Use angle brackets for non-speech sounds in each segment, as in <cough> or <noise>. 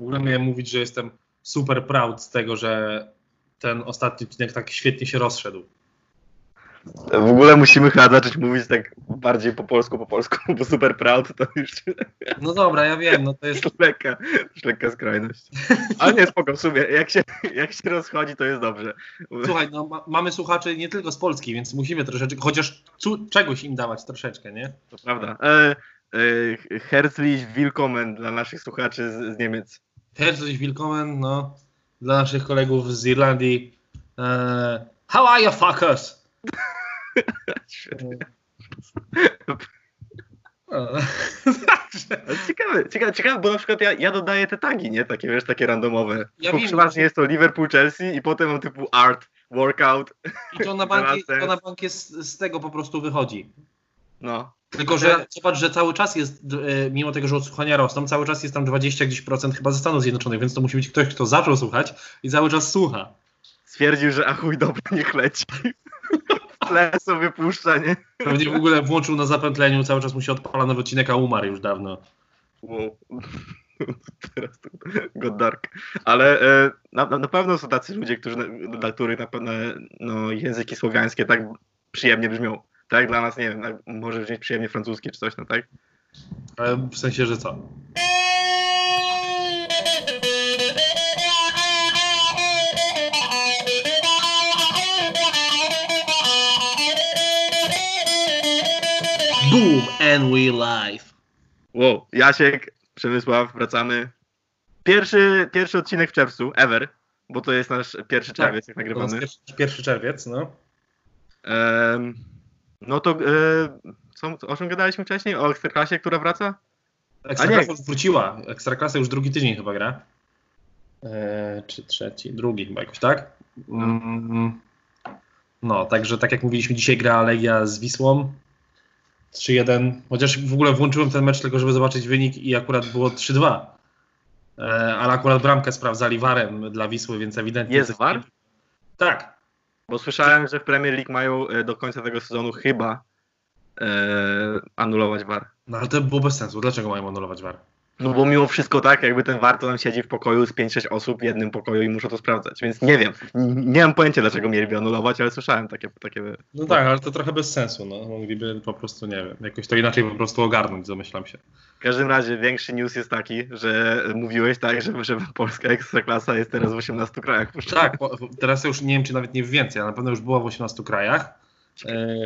W ogóle miałem mówić, że jestem super proud z tego, że ten ostatni odcinek tak świetnie się rozszedł. W ogóle musimy chyba zacząć mówić tak bardziej po polsku, po polsku, <laughs> bo super proud to już No dobra, ja wiem, no to jest... <laughs> lekka, lekka skrajność. Ale nie, spoko, w sumie, jak się, jak się rozchodzi, to jest dobrze. Słuchaj, no ma, mamy słuchaczy nie tylko z Polski, więc musimy troszeczkę, chociaż cu, czegoś im dawać troszeczkę, nie? To prawda. E, e, herzlich willkommen dla naszych słuchaczy z, z Niemiec. Herzlich willkommen, no, dla naszych kolegów z Irlandii. E, how are you fuckers? Ciekawe, ciekawe, ciekawe, bo na przykład ja, ja dodaję te tagi, nie? Takie, wiesz, takie randomowe. Ja bo wiem. przeważnie jest to Liverpool, Chelsea i potem mam typu art, workout. I to na bank, to na bank jest, z tego po prostu wychodzi. No. Tylko, że zobacz, że cały czas jest, e, mimo tego, że odsłuchania rosną, cały czas jest tam 20 gdzieś procent chyba ze Stanów Zjednoczonych, więc to musi być ktoś, kto zaczął słuchać i cały czas słucha. Stwierdził, że a chuj, dobra, niech leci. <laughs> Tle sobie puszcza, nie? Pewnie w ogóle włączył na zapętleniu, cały czas mu się odpala nowy odcinek, a umarł już dawno. Wow. <laughs> Teraz to got dark. Ale e, na, na- pewno są tacy ludzie, którzy, na- dla których na pewno no, języki słowiańskie tak przyjemnie brzmią. Tak jak dla nas, nie wiem, tak, może brzmieć przyjemnie francuskie czy coś, no tak? Ale w sensie, że co? Boom and we live. Wow, Jasiek, Przemysław, wracamy. Pierwszy, pierwszy odcinek w czerwcu, ever, bo to jest nasz pierwszy czerwiec, jak To nagrywamy. jest pierwszy, pierwszy czerwiec, no. Em, no to, e, co, o czym gadaliśmy wcześniej? O Ekstraklasie, która wraca? Ekstraklasa już wróciła. Ekstraklasa już drugi tydzień chyba gra. Eee, czy trzeci, drugi chyba jakoś, tak? Mm, no, także tak jak mówiliśmy, dzisiaj gra Legia z Wisłą. 3-1. Chociaż w ogóle włączyłem ten mecz tylko, żeby zobaczyć wynik i akurat było 3-2. Eee, ale akurat bramkę sprawdzali warem dla Wisły, więc ewidentnie... Jest war? Tak. Bo słyszałem, że w Premier League mają e, do końca tego sezonu chyba e, anulować VAR. No ale to było bez sensu. Dlaczego mają anulować war? No bo mimo wszystko tak, jakby ten VAR to tam siedzi w pokoju z 5-6 osób w jednym pokoju i muszą to sprawdzać, więc nie wiem. Nie mam pojęcia, dlaczego mieliby anulować, ale słyszałem takie... takie No tak, ale to trochę bez sensu. No. Mogliby po prostu, nie wiem, jakoś to inaczej po prostu ogarnąć, domyślam się. W każdym razie większy news jest taki, że mówiłeś tak, że, że polska ekstraklasa jest teraz w 18 krajach. Tak, teraz ja już nie wiem, czy nawet nie w więcej, ale na pewno już była w 18 krajach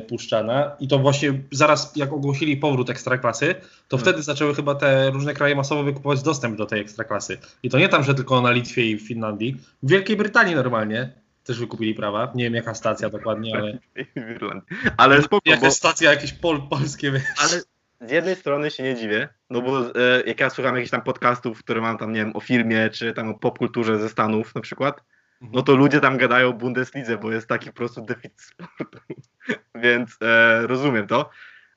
puszczana i to właśnie zaraz jak ogłosili powrót ekstraklasy, to Hmm. wtedy zaczęły chyba te różne kraje masowo wykupować dostęp do tej ekstraklasy. I to nie tam, że tylko na Litwie i w Finlandii, w Wielkiej Brytanii normalnie też wykupili prawa. Nie wiem jaka stacja dokładnie, ale. <laughs> Ale spoko, bo, jakaś stacja jakieś pol, polskie. ale z jednej strony się nie dziwię, no bo e, jak ja słucham jakichś tam podcastów, które mam tam, nie wiem, o filmie, czy tam o popkulturze ze Stanów na przykład, no to ludzie tam gadają o Bundeslidze, bo jest taki po prostu deficyt sportu. <laughs> Więc e, rozumiem to.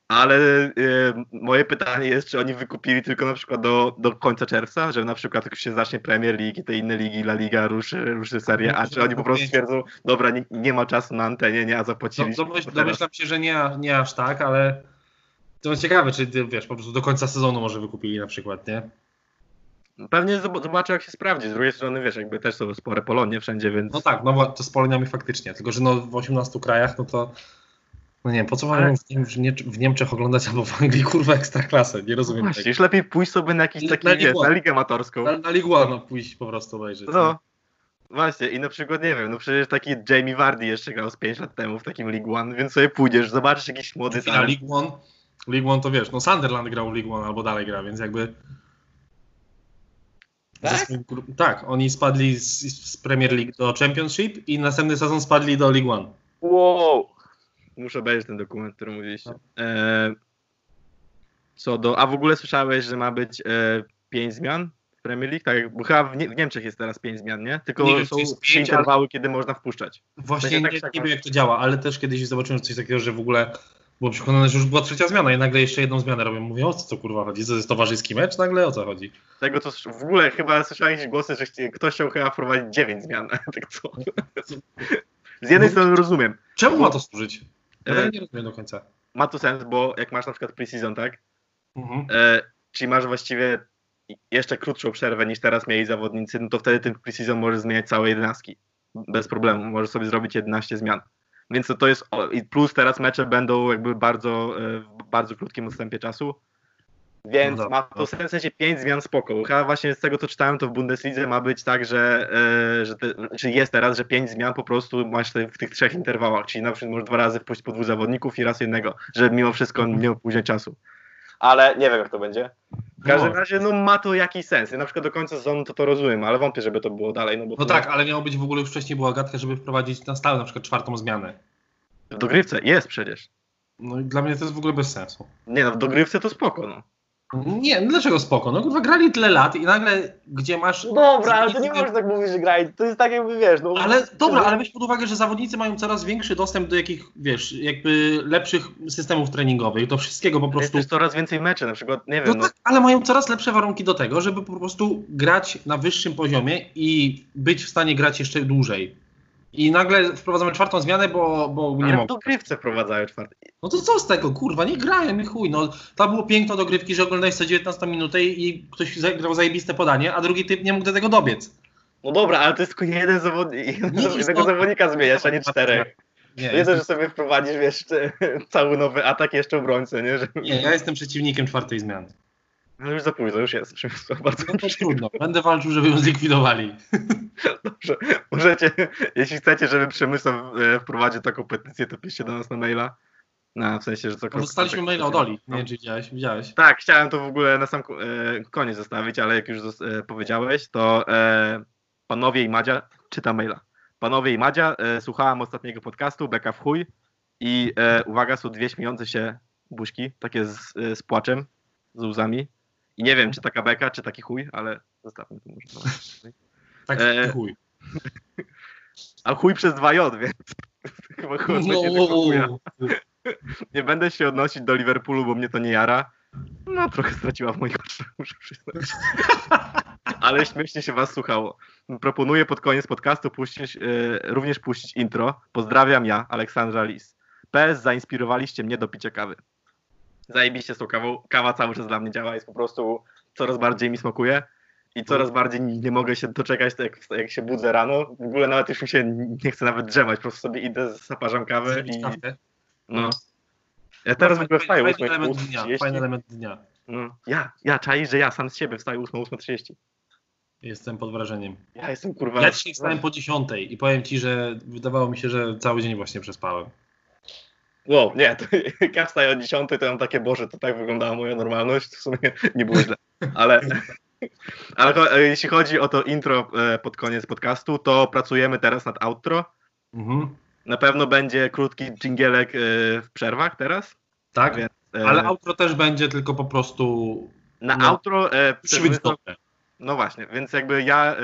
Ale e, moje pytanie jest, czy oni wykupili tylko na przykład do, do końca czerwca, że na przykład jak się zacznie Premier League i te inne ligi, La Liga ruszy, ruszy seria, a czy oni po prostu stwierdzą, dobra, nie, nie ma czasu na antenie, nie, a No, zapłaciliśmy. domyśl, domyślam się, że nie, nie aż tak, ale to ciekawe, czy wiesz, po prostu do końca sezonu może wykupili na przykład, nie? Pewnie zob- zobaczę, jak się sprawdzi. Z drugiej strony, wiesz, jakby też są spore Polonie wszędzie, więc... No tak, no to z Poloniami faktycznie, tylko że no w 18 krajach, no to no nie wiem, po co mają w, Niem- w, Nie- w Niemczech oglądać albo w Anglii kurwa ekstraklasę, nie rozumiem Właśnie, tego. już lepiej pójść sobie na jakiś taki, na wiesz, Ligę. na ligę amatorską. Na, na Ligue 1 no, pójść po prostu obejrzeć. No, właśnie, i na przykład, nie wiem, no przecież taki Jamie Vardy jeszcze grał z 5 lat temu w takim League One, więc sobie pójdziesz, zobaczysz jakiś młody Na talent. Ligue 1, Ligue 1 to wiesz, no Sunderland grał Ligue 1 albo dalej gra, więc jakby... Tak? Tak, oni spadli z, z Premier League do Championship i następny sezon spadli do League 1. Wow! Muszę obejrzeć ten dokument, który mówiliście. No. E, co do, a w ogóle słyszałeś, że ma być e, 5 zmian w Premier League? Tak, bo chyba w, nie, w Niemczech jest teraz 5 zmian, nie? Tylko Nie wiem, są pięć, interwały, kiedy można wpuszczać. Właśnie Będzie nie, tak nie wiem jak to działa, ale też kiedyś zobaczyłem coś takiego, że w ogóle było przekonane, że już była trzecia zmiana i nagle jeszcze jedną zmianę robią. Mówię, o co to kurwa chodzi? To jest towarzyski mecz nagle? O co chodzi? Tego to w ogóle chyba słyszałem jakieś głosy, że chci- ktoś chciał chyba wprowadzić 9 zmian. <laughs> tak co? Z jednej strony rozumiem. Czemu ma to służyć? Ja E, nie rozumiem do końca. Ma to sens, bo jak masz na przykład pre-season, tak? Mhm. E, czyli masz właściwie jeszcze krótszą przerwę niż teraz mieli zawodnicy, no to wtedy ten preseason może zmieniać całe jedenastki. Bez problemu, możesz sobie zrobić 11 zmian. Więc to, to jest, plus teraz mecze będą jakby bardzo, e, w bardzo krótkim odstępie czasu. Więc No ma to w sensie się 5 zmian spoko. Chyba właśnie z tego co czytałem, to w Bundeslidze ma być tak, że, e, że te, czy jest teraz, że 5 zmian po prostu masz w tych trzech interwałach, czyli na przykład możesz dwa razy wpuścić po dwóch zawodników i raz jednego, żeby mimo wszystko nie opóźniać czasu. Ale nie wiem jak to będzie. W każdym No. razie no ma to jakiś sens. Ja na przykład do końca sezonu to to rozumiem, ale wątpię, żeby to było dalej. No, bo No tak, ale miało być w ogóle już wcześniej była gadka, żeby wprowadzić na stałe na przykład czwartą zmianę. W dogrywce jest przecież. No i dla mnie to jest w ogóle bez sensu. Nie no, w dogrywce to spoko, no. Nie, no dlaczego spoko? No kurwa, grali tyle lat i nagle gdzie masz... zawodnicy- tak mówić, że graj. To jest tak jakby wiesz, no. Ale dobra, ale weź pod uwagę, że zawodnicy mają coraz większy dostęp do jakich, wiesz, jakby lepszych systemów treningowych, do wszystkiego po Jest prostu. też coraz więcej meczy, na przykład, nie No wiem, no, tak, ale mają coraz lepsze warunki do tego, żeby po prostu grać na wyższym poziomie i być w stanie grać jeszcze dłużej. I nagle wprowadzamy czwartą zmianę, bo, bo nie mogą. dogrywce wprowadzają czwarty. No to co z tego, kurwa, nie grają i chuj. No, to było piękno dogrywki, że oglądałeś co 19 minutę i ktoś zagrał zajebiste podanie, a drugi typ nie mógł do tego dobiec. No dobra, ale to jest tylko jeden zawodnik, <laughs> jednego zawodnika zmieniasz, a nie czterech. Nie, Nie to, że sobie wprowadzisz, wiesz, <laughs> cały nowy atak jeszcze obrońcę, nie? Że... nie, ja jestem przeciwnikiem czwartej zmiany. No już za późno, już jest. Przemysław, Bardzo No to trudno, będę walczył, żeby ją zlikwidowali. <laughs> dobrze. Możecie, jeśli chcecie, żeby Przemysław e, wprowadził taką petycję, to piszcie do nas na maila. No, w sensie, że co No, Dostaliśmy maila od Oli, nie wiem czy widziałeś. widziałeś. Tak, chciałem to w ogóle na sam e, koniec zostawić, ale jak już e, powiedziałeś, to panowie i Madzia, czytam maila. Panowie i Madzia, słuchałam ostatniego podcastu, Beka w chuj i uwaga, są dwie śmiejące się buźki, takie z, z płaczem, z łzami. I nie wiem, czy taka beka, czy taki chuj, ale zostawmy to może. <laughs> Tak, E, chuj. <laughs> A chuj przez 2J, więc <laughs> chyba chuj No, chuja. Nie będę się odnosić do Liverpoolu, bo mnie to nie jara. No, trochę straciła w moich oczach, muszę przyznać. Ale śmiesznie się was słuchało. Proponuję pod koniec podcastu puścić, e, również puścić intro. Pozdrawiam ja, Aleksandra Lis. PS, zainspirowaliście mnie do picia kawy. Zajebiście z tą kawą. Kawa cały czas dla mnie działa, jest po prostu coraz bardziej mi smakuje. I coraz bardziej nie mogę się doczekać, tak jak, jak się budzę rano. W ogóle nawet już mi się nie chce nawet drzemać, po prostu sobie idę, zaparzam kawę i... No. Ja teraz w ogóle wstaję Fajny 8, element dnia, 8.30. fajny element dnia. No. Ja, ja czaisz, że ja sam z siebie wstaję 8, 8.30. Jestem pod wrażeniem. Ja jestem kurwa... Ja dzisiaj wstałem po 10 i powiem ci, że wydawało mi się, że cały dzień właśnie przespałem. Wow, nie, to, <laughs> ja wstaję o 10, to ja mam takie, Boże, to tak wyglądała moja normalność, w sumie nie było źle. Ale, <laughs> ale e, jeśli chodzi o to intro e, pod koniec podcastu, to pracujemy teraz nad outro. Mhm. Na pewno będzie krótki dżingielek e, w przerwach teraz. Tak? Więc, Ale outro też będzie tylko po prostu na no, outro e, musi być Przemysław- dobre. No właśnie, więc jakby ja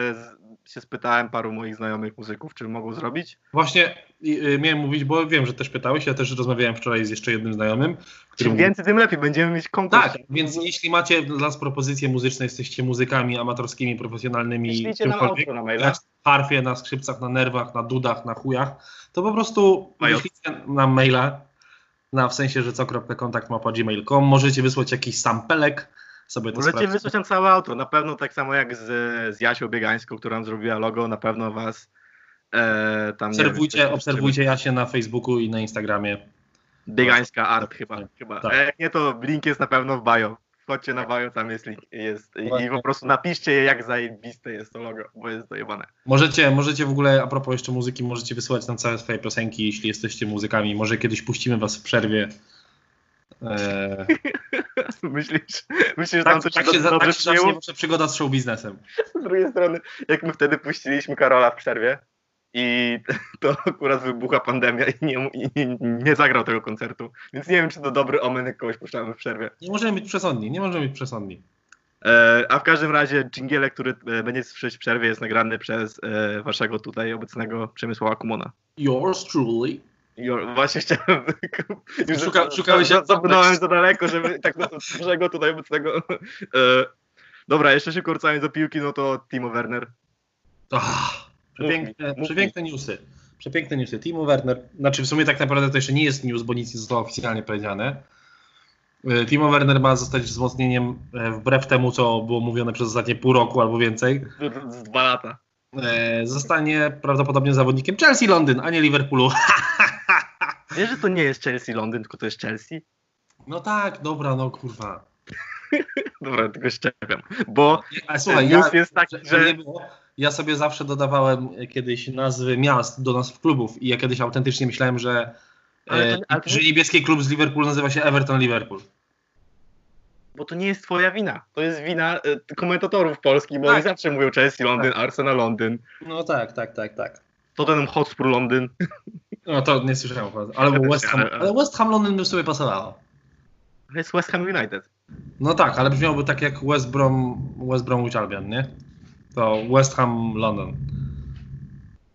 się spytałem paru moich znajomych muzyków, czy mogą zrobić. Właśnie y, y, miałem mówić, bo wiem, że też pytałeś, ja też rozmawiałem wczoraj z jeszcze jednym znajomym, który Czym mówi, więcej, tym lepiej, będziemy mieć konkurs. tak, więc jeśli macie dla nas propozycje muzyczne, jesteście muzykami amatorskimi, profesjonalnymi, czymkolwiek, na na harfie, na skrzypcach, na nerwach, na dudach, na chujach, to po prostu wyślijcie nam maila, na w sensie, że co.kontakt.gmail.com, możecie wysłać jakiś sampelek, sobie to Możecie wysłać nam całe auto. Na pewno tak samo jak z, z Jasią Biegańską, która nam zrobiła logo, na pewno was e, tam Obserwujcie, wiem, obserwujcie Jasię na Facebooku i na Instagramie. Biegańska art chyba. chyba. Tak. A jak nie, to link jest na pewno w bio. Wchodźcie na bio, tam jest link. Jest, i, I po prostu napiszcie je, jak zajebiste jest to logo, bo jest dojebane. Możecie, możecie w ogóle, a propos jeszcze muzyki, możecie wysyłać nam całe swoje piosenki, jeśli jesteście muzykami. Może kiedyś puścimy was w przerwie. Eee, <laughs> myślisz, myślisz, że tak, tam coś tak się dobrze tak się wasza przygoda z show biznesem. Z drugiej strony, jak my wtedy puściliśmy Karola w przerwie i <laughs> to akurat wybuchła pandemia i nie, i nie, zagrał tego koncertu, więc nie wiem, czy to dobry omen, jak kogoś puszczamy w przerwie. Nie możemy być przesądni, nie możemy być przesądni. E, a w każdym razie dżingielek, który e, będzie słyszeć w przerwie jest nagrany przez e, waszego tutaj obecnego Przemysława Kumona. Yours truly. Właśnie chciałem... Szuka- szukałeś jak Zapnąłem za daleko, żeby tak na <laughs> waszego tutaj obecnego... E, dobra, jeszcze się kurcając do piłki, no to Timo Werner. Ach, przepiękne, przepiękne newsy. Przepiękne newsy. Timo Werner, znaczy w sumie tak naprawdę to jeszcze nie jest news, bo nic nie zostało oficjalnie powiedziane. E, Timo Werner ma zostać wzmocnieniem e, wbrew temu, co było mówione przez ostatnie pół roku albo więcej. Z dwa lata. E, Zostanie prawdopodobnie zawodnikiem Chelsea Londyn, a nie Liverpoolu. <laughs> Wiesz, że to nie jest Chelsea Londyn, tylko to jest Chelsea? No tak, dobra, no kurwa. <laughs> Dobra, tylko szczepiam. Bo A słuchaj, news ja, jest taki, że... było, ja sobie zawsze dodawałem kiedyś nazwy miast do nazw klubów i ja kiedyś autentycznie myślałem, że, Ale e, to- ale to- że niebieski klub z Liverpoolu nazywa się Everton Liverpool. Bo to nie jest twoja wina. To jest wina e, komentatorów polskich, bo Tak. oni zawsze mówią Chelsea Londyn, Arsenal Londyn, No tak, tak, tak, tak. Tottenham Hotspur Londyn. <laughs> No to nie słyszałem. Ale West Ham, ale West Ham Londyn by sobie pasowało. To jest West Ham United. No tak, ale brzmiałoby tak jak West Brom, West Bromwich Albion, nie? To West Ham London.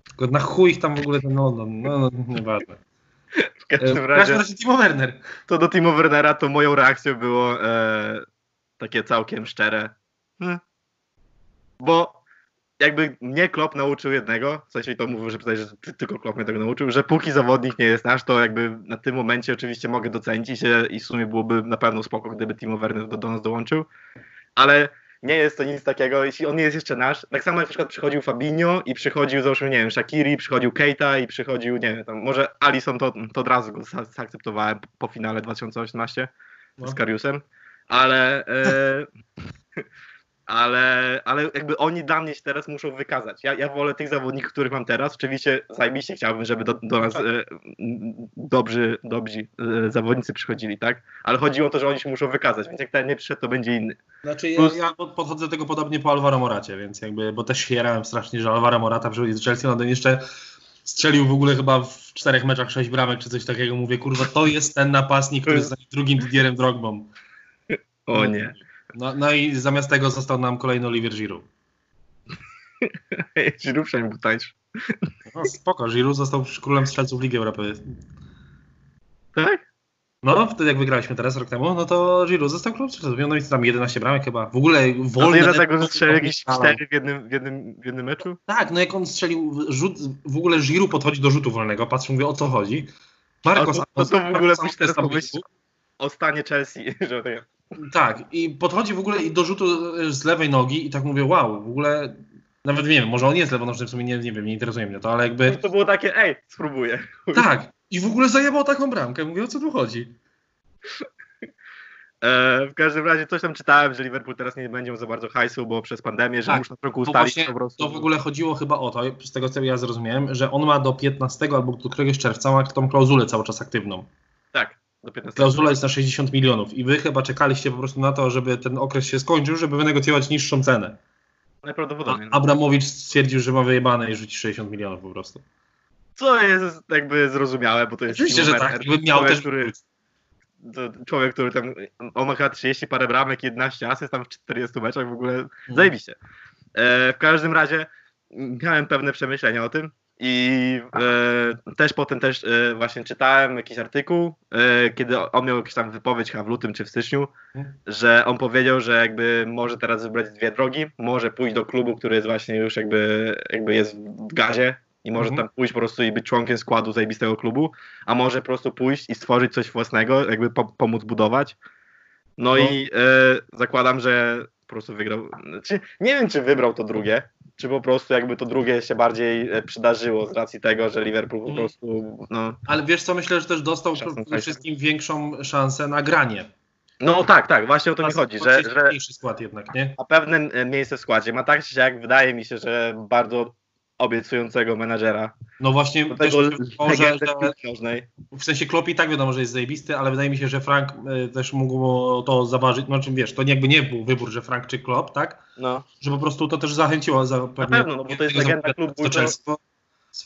Tylko na chuj ich tam w ogóle ten London. No, no nieważne. W E, każdym każdym razie, razie Timo Werner. to do Timo Wernera, to moją reakcją było e, takie całkiem szczere. Hmm. Bo jakby mnie Klopp nauczył jednego, w sensie to mówił, że, tutaj, że ty- tylko Klopp mnie tego nauczył, że póki zawodnik nie jest nasz, to jakby na tym momencie oczywiście mogę docenić się i w sumie byłoby na pewno spoko, gdyby Timo Werner do, do nas dołączył, ale nie jest to nic takiego, jeśli on nie jest jeszcze nasz, tak samo jak na przykład przychodził Fabinho i przychodził załóżmy, nie wiem, Shakiri, przychodził Keita i przychodził, nie wiem, tam, może Alisson to, to od razu go za- zaakceptowałem po finale 2018 No. z Kariusem, ale, e, <laughs> ale, ale jakby oni dla mnie się teraz muszą wykazać. Ja, ja wolę tych zawodników, których mam teraz. Oczywiście zajebiście chciałbym, żeby do, do nas e, dobrzy, dobrzy e, zawodnicy przychodzili, tak? Ale chodziło o to, że oni się muszą wykazać, więc jak ten nie przyszedł, to będzie inny. Znaczy ja, Plus- ja pod- podchodzę do tego podobnie po Alvaro Moracie, więc jakby, bo też się jarałem strasznie, że Alvaro Morata przychodzi do Chelsea, Londyn jeszcze strzelił w ogóle chyba w czterech meczach sześć bramek czy coś takiego. Mówię, kurwa, to jest ten napastnik, który jest drugim Didierem Drogbą. O nie. No, no i zamiast tego został nam kolejny Olivier Giroud. <laughs> Giroud przynajmniej był tańszy. No spoko, Giroud został królem strzelców Ligi Europejskiej. Tak? No, wtedy jak wygraliśmy teraz rok temu, no to Giroud został królem strzelców. No i tam 11 bramek chyba. W ogóle Ale wolne... nie dlatego, że strzelił jakieś strzelał. cztery w jednym, w jednym, w jednym meczu? Tak, no jak on strzelił rzut, w ogóle Giroud podchodzi do rzutu wolnego, patrzę, mówię o co chodzi. Marcos A to, to, to w ogóle tam powiedzieć o stanie Chelsea, <laughs> że tak. I podchodzi w ogóle i do rzutu e, z lewej nogi i tak mówię, wow, w ogóle nawet nie wiem, może on jest lewonożny, w sumie nie, nie wiem, nie interesuje mnie to, ale jakby To było takie, ej, spróbuję. tak. I w ogóle zajebał taką bramkę. Mówię, o co tu chodzi? <laughs> E, w każdym razie coś tam czytałem, że Liverpool teraz nie będzie za bardzo hajsu, bo przez pandemię, że Tak, muszą trochę ustalić po prostu. to w ogóle chodziło chyba o to, z tego co ja zrozumiałem, że on ma do 15 albo do któregoś czerwca ma tą klauzulę cały czas aktywną. Tak, do 15. Klauzula jest na 60 milionów i wy chyba czekaliście po prostu na to, żeby ten okres się skończył, żeby wynegocjować niższą cenę. A Najprawdopodobniej. no. Abramowicz stwierdził, że ma wyjebane i rzuci 60 milionów po prostu. Co jest jakby zrozumiałe, bo to jest Oczywiście, że tak. Jakby miał człowiek, też który, człowiek, który tam on ma chyba 30 parę bramek, 11 asyst tam w 40 meczach w ogóle Mhm. zajebiście. E, w każdym razie miałem pewne przemyślenia o tym i e, też potem też e, właśnie czytałem jakiś artykuł, e, kiedy on miał jakąś tam wypowiedź chyba w lutym czy w styczniu, Mhm. że on powiedział, że jakby może teraz wybrać dwie drogi, może pójść do klubu, który jest właśnie już jakby, jakby jest w gazie i może Mhm. tam pójść po prostu i być członkiem składu zajebistego klubu, a może po prostu pójść i stworzyć coś własnego, jakby po, pomóc budować. No, No. i e, zakładam, że po prostu wygrał. Czy, nie wiem, czy wybrał to drugie, czy po prostu jakby to drugie się bardziej e, przydarzyło z racji tego, że Liverpool po Mhm. prostu. No, Ale wiesz co, myślę, że też dostał przede wszystkim większą szansę na granie. no tak, tak, właśnie o to mi chodzi, że, że skład jednak, nie? ma pewne miejsce w składzie. Ma tak czy jak wydaje mi się, że bardzo obiecującego menadżera. No właśnie Do też wydawało, że, w sensie Klopp i tak wiadomo, że jest zajebisty, ale wydaje mi się, że Frank y, też mógł to zaważyć, no czym wiesz, to jakby nie był wybór, że Frank czy Klopp, tak? No. Że po prostu to też zachęciło za pewnie pewno, no bo to jest legenda klubu, to-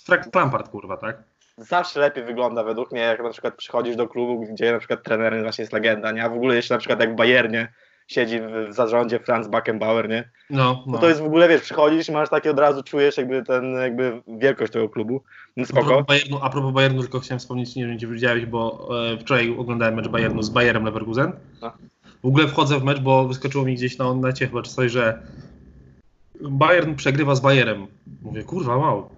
Frank Lampard, kurwa, tak? zawsze lepiej wygląda według mnie, jak na przykład przychodzisz do klubu, gdzie na przykład trenerem właśnie jest legenda, nie? A w ogóle jeszcze na przykład jak w Bayernie siedzi w, zarządzie Franz Beckenbauer, nie? No, No no. to jest w ogóle, wiesz, przychodzisz masz takie od razu, czujesz jakby ten, jakby wielkość tego klubu. Więc A propos, spoko. Bayernu, a propos Bayernu, tylko chciałem wspomnieć, nie wiem, czy widziałeś, bo e, wczoraj oglądałem mecz Bayernu z Bayerem Leverkusen. No. W ogóle wchodzę w mecz, bo wyskoczyło mi gdzieś na necie chyba czy coś, że Bayern przegrywa z Bayerem. Mówię, kurwa, wow,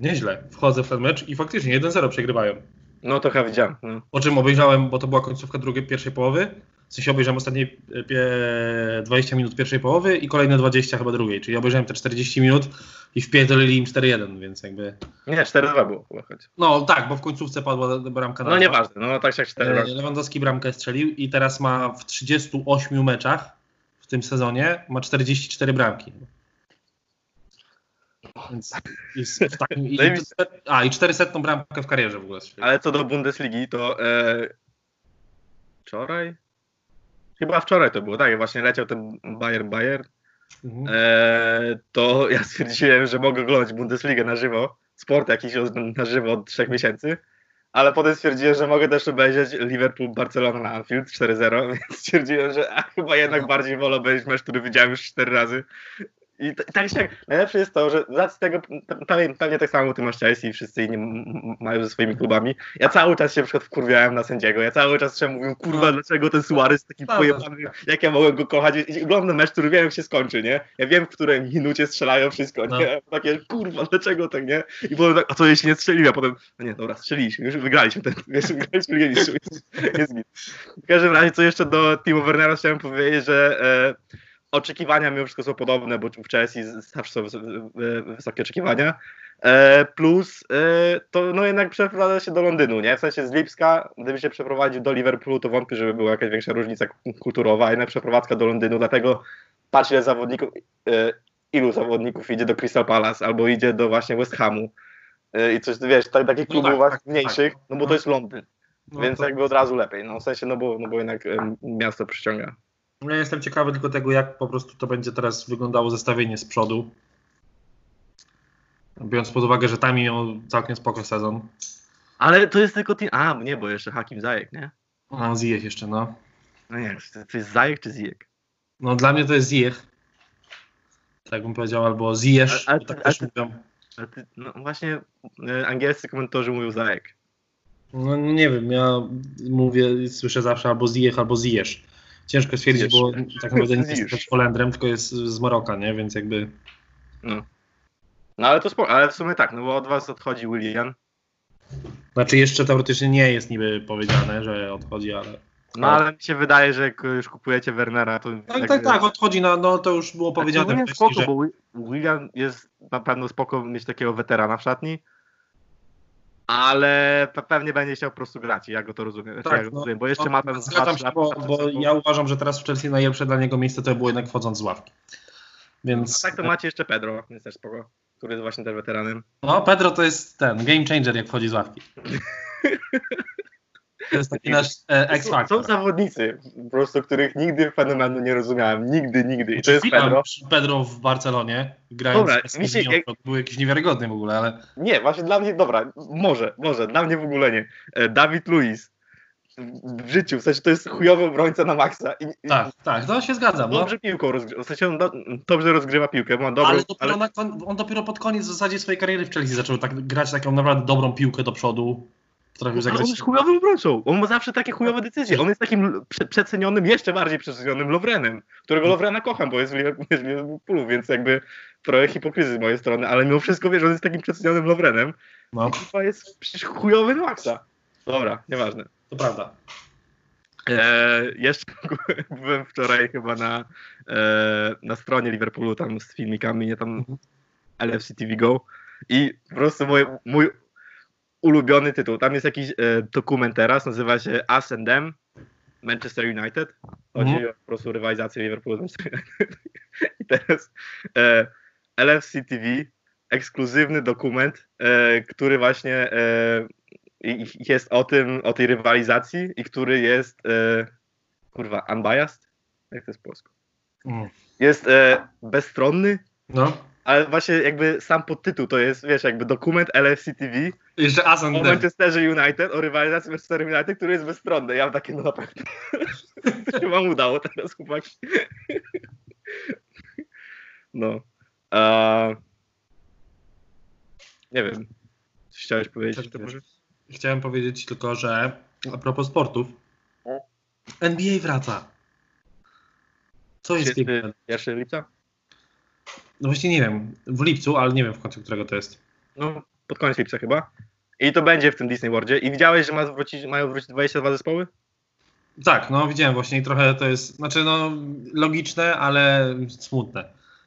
nieźle. Wchodzę w ten mecz i faktycznie 1-0 przegrywają. No to chyba widziałem. No. Po czym obejrzałem, bo to była końcówka drugiej, pierwszej połowy. W sensie obejrzałem ostatnie e, pie- 20 minut pierwszej połowy i kolejne 20 chyba drugiej, czyli obejrzałem te 40 minut i wpierdolili im 4-1, więc jakby... Nie, 4-2 było chyba choć. No tak, bo w końcówce padła bramka na No nieważne, no tak jak 4 E, Lewandowski bramkę strzelił i teraz ma w 38 meczach w tym sezonie ma 44 bramki. Więc jest w takim, i, a, i 400 bramkę w karierze w ogóle strzelił. Ale co do Bundesligi, to e, wczoraj? Chyba wczoraj to było, tak, właśnie leciał ten Bayern Bayern. Mhm. E, to ja stwierdziłem, że mogę oglądać Bundesligę na żywo, sport jakiś na żywo od trzech miesięcy, ale potem stwierdziłem, że mogę też obejrzeć Liverpool-Barcelona na Anfield 4-0, <laughs> więc stwierdziłem, że a, chyba jednak bardziej wolę obejrzeć mecz, który widziałem już cztery razy. I tak się, najlepsze jest to, że z tego, pe- pewnie, pewnie tak samo ty masz Chelsea i wszyscy inni mają ze swoimi klubami. Ja cały czas się na przykład wkurwiałem na sędziego, ja cały czas się kurwa, dlaczego ten Suarez taki Tak, pojebany, jak ja mogłem go kochać. I oglądam mecz, który wiem, jak się skończy, nie? Ja wiem, w której minucie strzelają wszystko, No. nie? Takie, kurwa, dlaczego tak, nie? I potem tak, a co jeśli nie strzeliłem? A potem, no nie, dobra, strzeliliśmy, już wygraliśmy ten, <laughs> wiesz, wygraliśmy Mistrzów, jest, jest. W każdym razie, co jeszcze do Timo Wernera chciałem powiedzieć, że e, oczekiwania mimo wszystko są podobne, bo w Chelsea zawsze są wys- wysokie oczekiwania. E, plus e, to no jednak przeprowadza się do Londynu, nie? W sensie z Lipska, gdyby się przeprowadził do Liverpoolu, to wątpię, żeby była jakaś większa różnica kulturowa, a jednak przeprowadzka do Londynu, dlatego patrz ile zawodników, e, ilu zawodników idzie do Crystal Palace albo idzie do właśnie West Hamu i coś, wiesz, tak, takich No klubów właśnie tak, mniejszych, tak. no bo No. to jest Londyn, No więc to- jakby od razu lepiej, no w sensie, no bo, no bo jednak miasto przyciąga. Ja jestem ciekawy tylko tego, jak po prostu to będzie teraz wyglądało zestawienie z przodu. Biorąc pod uwagę, że tam miał całkiem spoko sezon. Ale to jest tylko team, a nie, bo jeszcze Hakim Zajek, nie? A Ziyech jeszcze, no. No nie, to, to jest Zajek czy Zijek? No dla mnie to jest Ziyech. Tak bym powiedział, albo Ziyech, A- a tak też a mówią. A ty, no właśnie e, angielscy komentatorzy mówią Zajek. No nie wiem, ja mówię, słyszę zawsze albo Ziyech, albo Ziyech. Ciężko stwierdzić, bo tak naprawdę nie jest Holendrem, tylko jest z Maroka, nie? Więc jakby... No. No ale to spoko, ale w sumie tak, no bo od was odchodzi Willian. Znaczy jeszcze teoretycznie nie jest niby powiedziane, że odchodzi, ale... No ale mi się wydaje, że jak już kupujecie Wernera, to... Tak, jakby- tak, tak, odchodzi, na, no to już było Znaczy, powiedziane Willian wcześniej, spoko, że... bo Wi- Willian jest na pewno spoko mieć takiego weterana w szatni. Ale pe- pewnie będzie chciał po prostu grać ja go to rozumiem. Tak, ja no, rozumiem bo jeszcze No, ma ten Zgadzam się, bo, bo ja uważam, że teraz w Chelsea najlepsze dla niego miejsce to było jednak wchodząc z ławki. Więc Tak to macie jeszcze Pedro, jest też spoko, który jest właśnie też weteranem. no, Pedro to jest ten game changer, jak wchodzi z ławki. <laughs> To jest taki nasz e, Są, X-Factor. są zawodnicy, po prostu, których nigdy fenomenu nie rozumiałem. Nigdy, nigdy. I to jest Pedro. Pedro w Barcelonie, grając Dobra, z mi się- to był jakiś niewiarygodny w ogóle, ale Nie, właśnie dla mnie, dobra, może, może, dla mnie w ogóle nie. E, Dawid Luiz w życiu, w sensie to jest chujowy obrońca na maksa. I, i tak, tak, to się zgadzam. No. Dobrze piłką rozgrywa, w sensie on do, dobrze rozgrywa piłkę, ma dobrą, ale dopiero Na kon, on dopiero pod koniec w zasadzie swojej kariery w Chelsea zaczął tak, grać taką naprawdę dobrą piłkę do przodu. Potrafił ale zagrać. on jest chujowym obrońcą. On ma zawsze takie chujowe decyzje. On jest takim przecenionym, jeszcze bardziej przecenionym Lovrenem, którego Lovrena kocham, bo jest w Liverpoolu, więc jakby trochę hipokryzji z mojej strony, ale mimo wszystko wiesz, on jest takim przecenionym Lovrenem. No, Chyba jest przecież chujowy na maksa. Dobra, nieważne. to prawda. E, jeszcze <laughs> byłem wczoraj chyba na, e, na stronie Liverpoolu tam z filmikami, nie tam Mhm. LFC TV Go i po prostu mój, mój ulubiony tytuł. Tam jest jakiś e, dokument teraz, nazywa się Us and Them Manchester United. Chodzi Mhm. o po prostu rywalizację Liverpoolu z Manchester United. <laughs> I teraz e, LFC TV, ekskluzywny dokument, e, który właśnie e, jest o tym, o tej rywalizacji i który jest e, kurwa, unbiased? Jak to jest po polsku? Mm. Jest e, bezstronny, No. Ale właśnie jakby sam podtytuł to jest, wiesz, jakby dokument LFC TV Jeszcze Asan o Manchesterze United, o rywalizacji Manchester United, który jest bezstronny. Ja mam takie, no naprawdę, to <laughs> się wam udało teraz, chłopaki. No. A... Nie wiem. Coś chciałeś powiedzieć? Chciałem powiedzieć tylko, że a propos sportów, No. NBA wraca. Co jest piękne? 1 lipca? No właśnie nie wiem, w lipcu, ale nie wiem w końcu którego to jest. No, pod koniec lipca chyba. I to będzie w tym Disney Worldzie. I widziałeś, że ma wrócić, mają wrócić 22 zespoły? Tak, no widziałem właśnie i trochę to jest, znaczy no logiczne, ale smutne.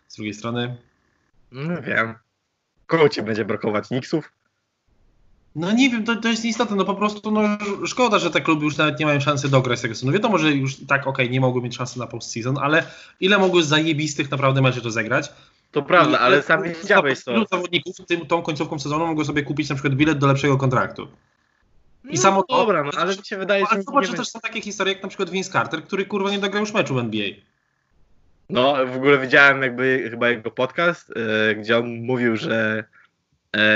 Z drugiej strony. No wiem. Kogo ci będzie brakować? Nixów? No nie wiem, to, to jest istotne, no po prostu no, szkoda, że te kluby już nawet nie mają szansy dograć tego sezonu. Wiadomo, że już tak, okej, nie mogły mieć szansy na postseason, ale ile mogły zajebistych naprawdę meczy rozegrać? To prawda, I- ale sam widziałeś to. Ilu zawodników tym, tą końcówką sezonu mogło sobie kupić na przykład bilet do lepszego kontraktu? I No samo to- Dobra, no ale mi się wydaje, że... Ale nie zobacz, że też są takie historie jak na przykład Vince Carter, który kurwa nie dograł już meczu w NBA. No, w ogóle widziałem jakby chyba jego podcast, e, gdzie on mówił, że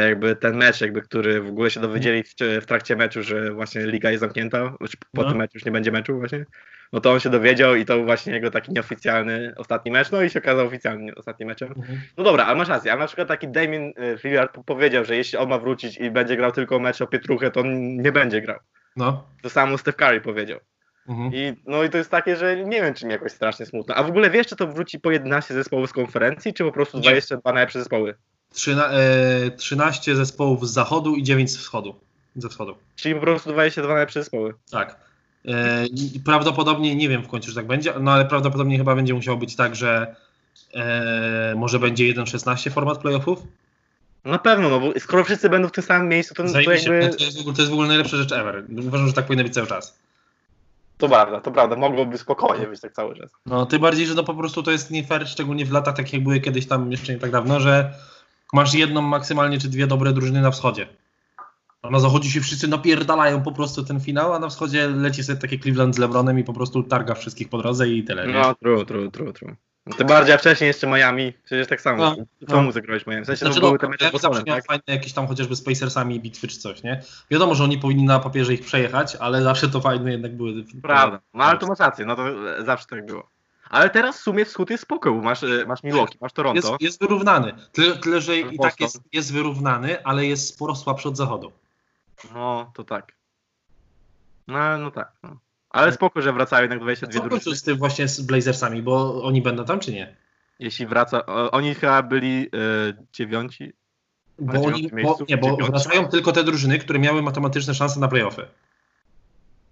jakby ten mecz, jakby, który w ogóle się dowiedzieli w, w trakcie meczu, że właśnie liga jest zamknięta, znaczy po No. tym meczu już nie będzie meczu właśnie, no to on się dowiedział i to był właśnie jego taki nieoficjalny ostatni mecz, no i się okazał oficjalnie ostatnim meczem. No dobra, ale masz rację, a na przykład taki Damien e, Lillard powiedział, że jeśli on ma wrócić i będzie grał tylko mecz o Pietruchę, to on nie będzie grał. No. To samo Steph Curry powiedział. Mhm. I, no i to jest takie, że nie wiem, czy mi jakoś strasznie smutno. A w ogóle wiesz, czy to wróci po 11 zespołów z konferencji, czy po prostu Nie. 22 najlepsze zespoły? Trzyna, e, 13 zespołów z zachodu i 9 z wschodu. Ze wschodu. Czyli po prostu 22 najlepsze zespoły. Tak. E, prawdopodobnie, nie wiem w końcu, czy tak będzie, no ale prawdopodobnie chyba będzie musiało być tak, że e, może będzie 1-16 format playoffów. Na pewno, no bo skoro wszyscy będą w tym samym miejscu, to, to jakby... No to, jest w ogóle, to jest w ogóle najlepsza rzecz ever. Uważam, że tak powinno być cały czas. To prawda, to prawda, mogłoby spokojnie być tak cały czas. No, tym bardziej, że no po prostu to jest nie fair, szczególnie w latach, tak jak były kiedyś tam jeszcze nie tak dawno, że masz jedną maksymalnie czy dwie dobre drużyny na wschodzie. A na zachodzie się wszyscy napierdalają po prostu ten finał, a na wschodzie leci sobie takie Cleveland z LeBronem i po prostu targa wszystkich po drodze i tyle. nie? No, true, true, true, true. No, tym bardziej, a wcześniej jeszcze Miami, przecież tak samo. No, Co no. mu zagrałeś Miami? W sensie Znaczy, to były no, te mecze zawsze tak? fajne jakieś tam chociażby z Pacersami bitwy czy coś, nie? Wiadomo, że oni powinni na papierze ich przejechać, ale zawsze to fajne jednak były. Prawda, no ale to masz rację, no to zawsze tak było. Ale teraz w sumie wschód jest spoko, bo masz, e, masz Milwaukee, masz Toronto. Jest, jest wyrównany. Tyle, tyle że i tak jest, jest wyrównany, ale jest sporo słabszy od zachodu. No, to tak. No, no tak. No. Ale spoko, że wracają jednak 22 Co w końcu drużyny. z tym właśnie z Blazersami, bo oni będą tam czy nie? Jeśli wraca... O, oni chyba byli e, dziewiąci. Bo Na oni, bo, nie, bo wracają tylko te drużyny, które miały matematyczne szanse na playoffy.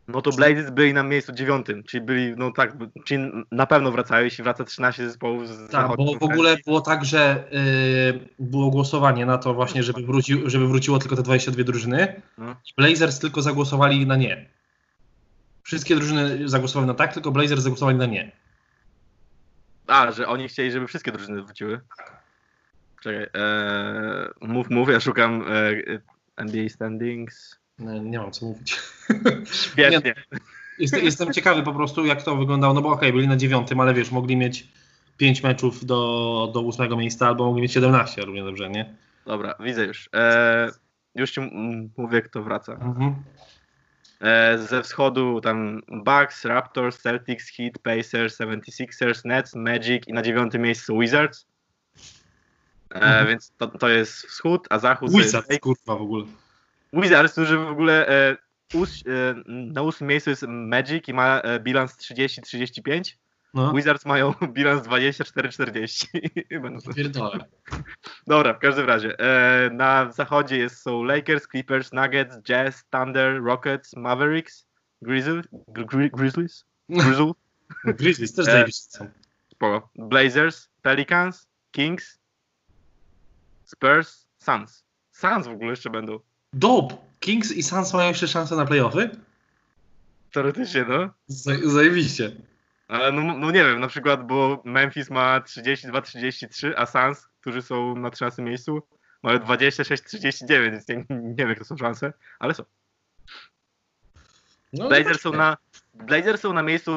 No to Blazers byli na miejscu dziewiątym, czyli byli, no tak, czyli na pewno wracają, jeśli wraca 13 zespołów z Tak, bo w ogóle było tak, że yy, było głosowanie na to właśnie, żeby, wrócił, żeby wróciło tylko te 22 drużyny. No. Blazers tylko zagłosowali na nie. Wszystkie drużyny zagłosowały na tak, tylko Blazers zagłosowali na nie. A, że oni chcieli, żeby wszystkie drużyny wróciły. Czekaj, e, mów, mów, ja szukam e, NBA standings. Nie, nie mam co mówić. Świetnie. Jest, jestem ciekawy po prostu, jak to wyglądało. No bo okej, byli na dziewiątym, ale wiesz, mogli mieć 5 meczów do, do ósmego miejsca, albo mogli mieć 17, równie dobrze, nie? Dobra, widzę już. E, już ci mówię, kto wraca. Mhm. E, ze wschodu tam Bucks, Raptors, Celtics, Heat, Pacers, 76ers, Nets, Magic i na dziewiątym miejscu Wizards. E, Mhm. Więc to, to jest wschód, a zachód to jest Wizards, kurwa w ogóle. Wizards, którzy w ogóle e, ós, e, na ósmym miejscu jest Magic i ma e, bilans 30-35. No. Wizards mają <laughs> bilans 24-40. <laughs> Będą to- Pierdolę. Dobra, w każdym razie. E, na zachodzie jest, są Lakers, Clippers, Nuggets, Jazz, Thunder, Rockets, Mavericks, Gri- Grizzlies, Grizzle, <laughs> Grizzlies też E, zajebiście są. Blazers, Pelicans, Kings, Spurs, Suns. Suns w ogóle jeszcze będą. Dope! Kings i Suns mają jeszcze szansę na playoffy? Teoretycznie, no. Zaj- Zajebiście. Ale no, no nie wiem, na przykład, bo Memphis ma 32-33, a Suns, którzy są na 13 miejscu, mają 26-39, więc nie, nie wiem, jak to są szanse, ale są. No, Blazers są na, Blazers są na miejscu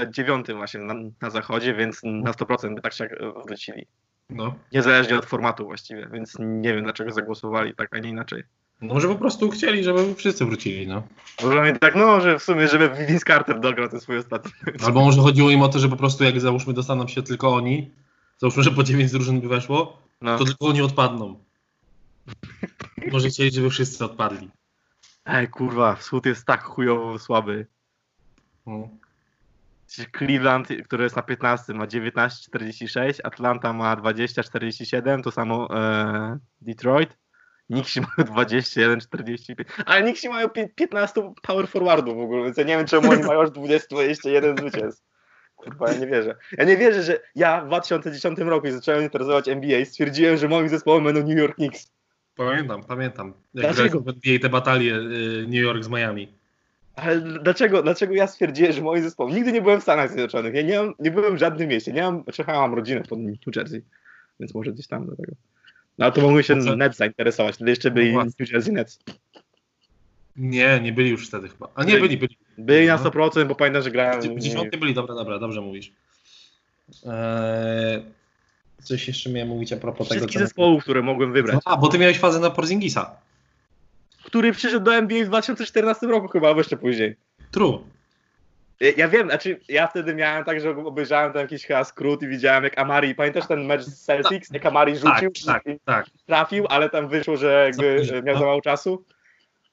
e, dziewiątym właśnie na, na zachodzie, więc na 100% by tak się e, wrócili. No. Niezależnie od formatu właściwie, więc nie wiem dlaczego zagłosowali tak, a nie inaczej. No może po prostu chcieli, żeby wszyscy wrócili, no. Może oni tak, no, że w sumie, żeby Vince Carter dograł ten swój ostatni. Albo może chodziło im o to, że po prostu jak załóżmy dostaną się tylko oni, załóżmy, że po 9 drużyn by weszło, No. to tylko oni odpadną. Może chcieli, żeby wszyscy odpadli. Ej, kurwa, wschód jest tak chujowo słaby. No. Cleveland, który jest na 15, ma 19,46, Atlanta ma 20,47, to samo e, Detroit. Nixi mają 21, 45, ale Nixi mają pi- 15 power forwardów w ogóle, więc ja nie wiem czemu oni mają aż 20, 21 zwycięstw. Kurwa, ja nie wierzę. Ja nie wierzę, że ja w 2010 roku, zacząłem interesować NBA, stwierdziłem, że moim zespołem będą New York Knicks. Pamiętam, pamiętam. Jak graliśmy w NBA te batalie y, New York z Miami. Ale dlaczego, dlaczego ja stwierdziłem, że moim zespołem? Nigdy nie byłem w Stanach Zjednoczonych. Ja nie, mam, nie byłem w żadnym mieście. Nie mam, mam rodzinę pod New Jersey, więc może gdzieś tam do tego. No to mogły się No co? Nets zainteresować. Wtedy jeszcze byli No. New Jersey Nets. Nie, nie byli już wtedy chyba. A nie, Byli. byli, byli. Byli na No. 100%, bo pamiętam, że grałem. W dziesiątym byli, dobra, dobra, dobrze mówisz. Eee, coś jeszcze miałem mówić a propos tego. Wszystkich zespołów, które mogłem wybrać. A, bo ty miałeś fazę na Porzingisa. Który przyszedł do NBA w 2014 roku chyba, albo jeszcze później. True. Ja, wiem, znaczy ja wtedy miałem tak, że obejrzałem tam jakiś chyba skrót i widziałem jak Amari, pamiętasz ten mecz z Celtics, jak Amari Tak, rzucił tak, i tak. trafił, ale tam wyszło, że jakby e, miał no. za mało czasu?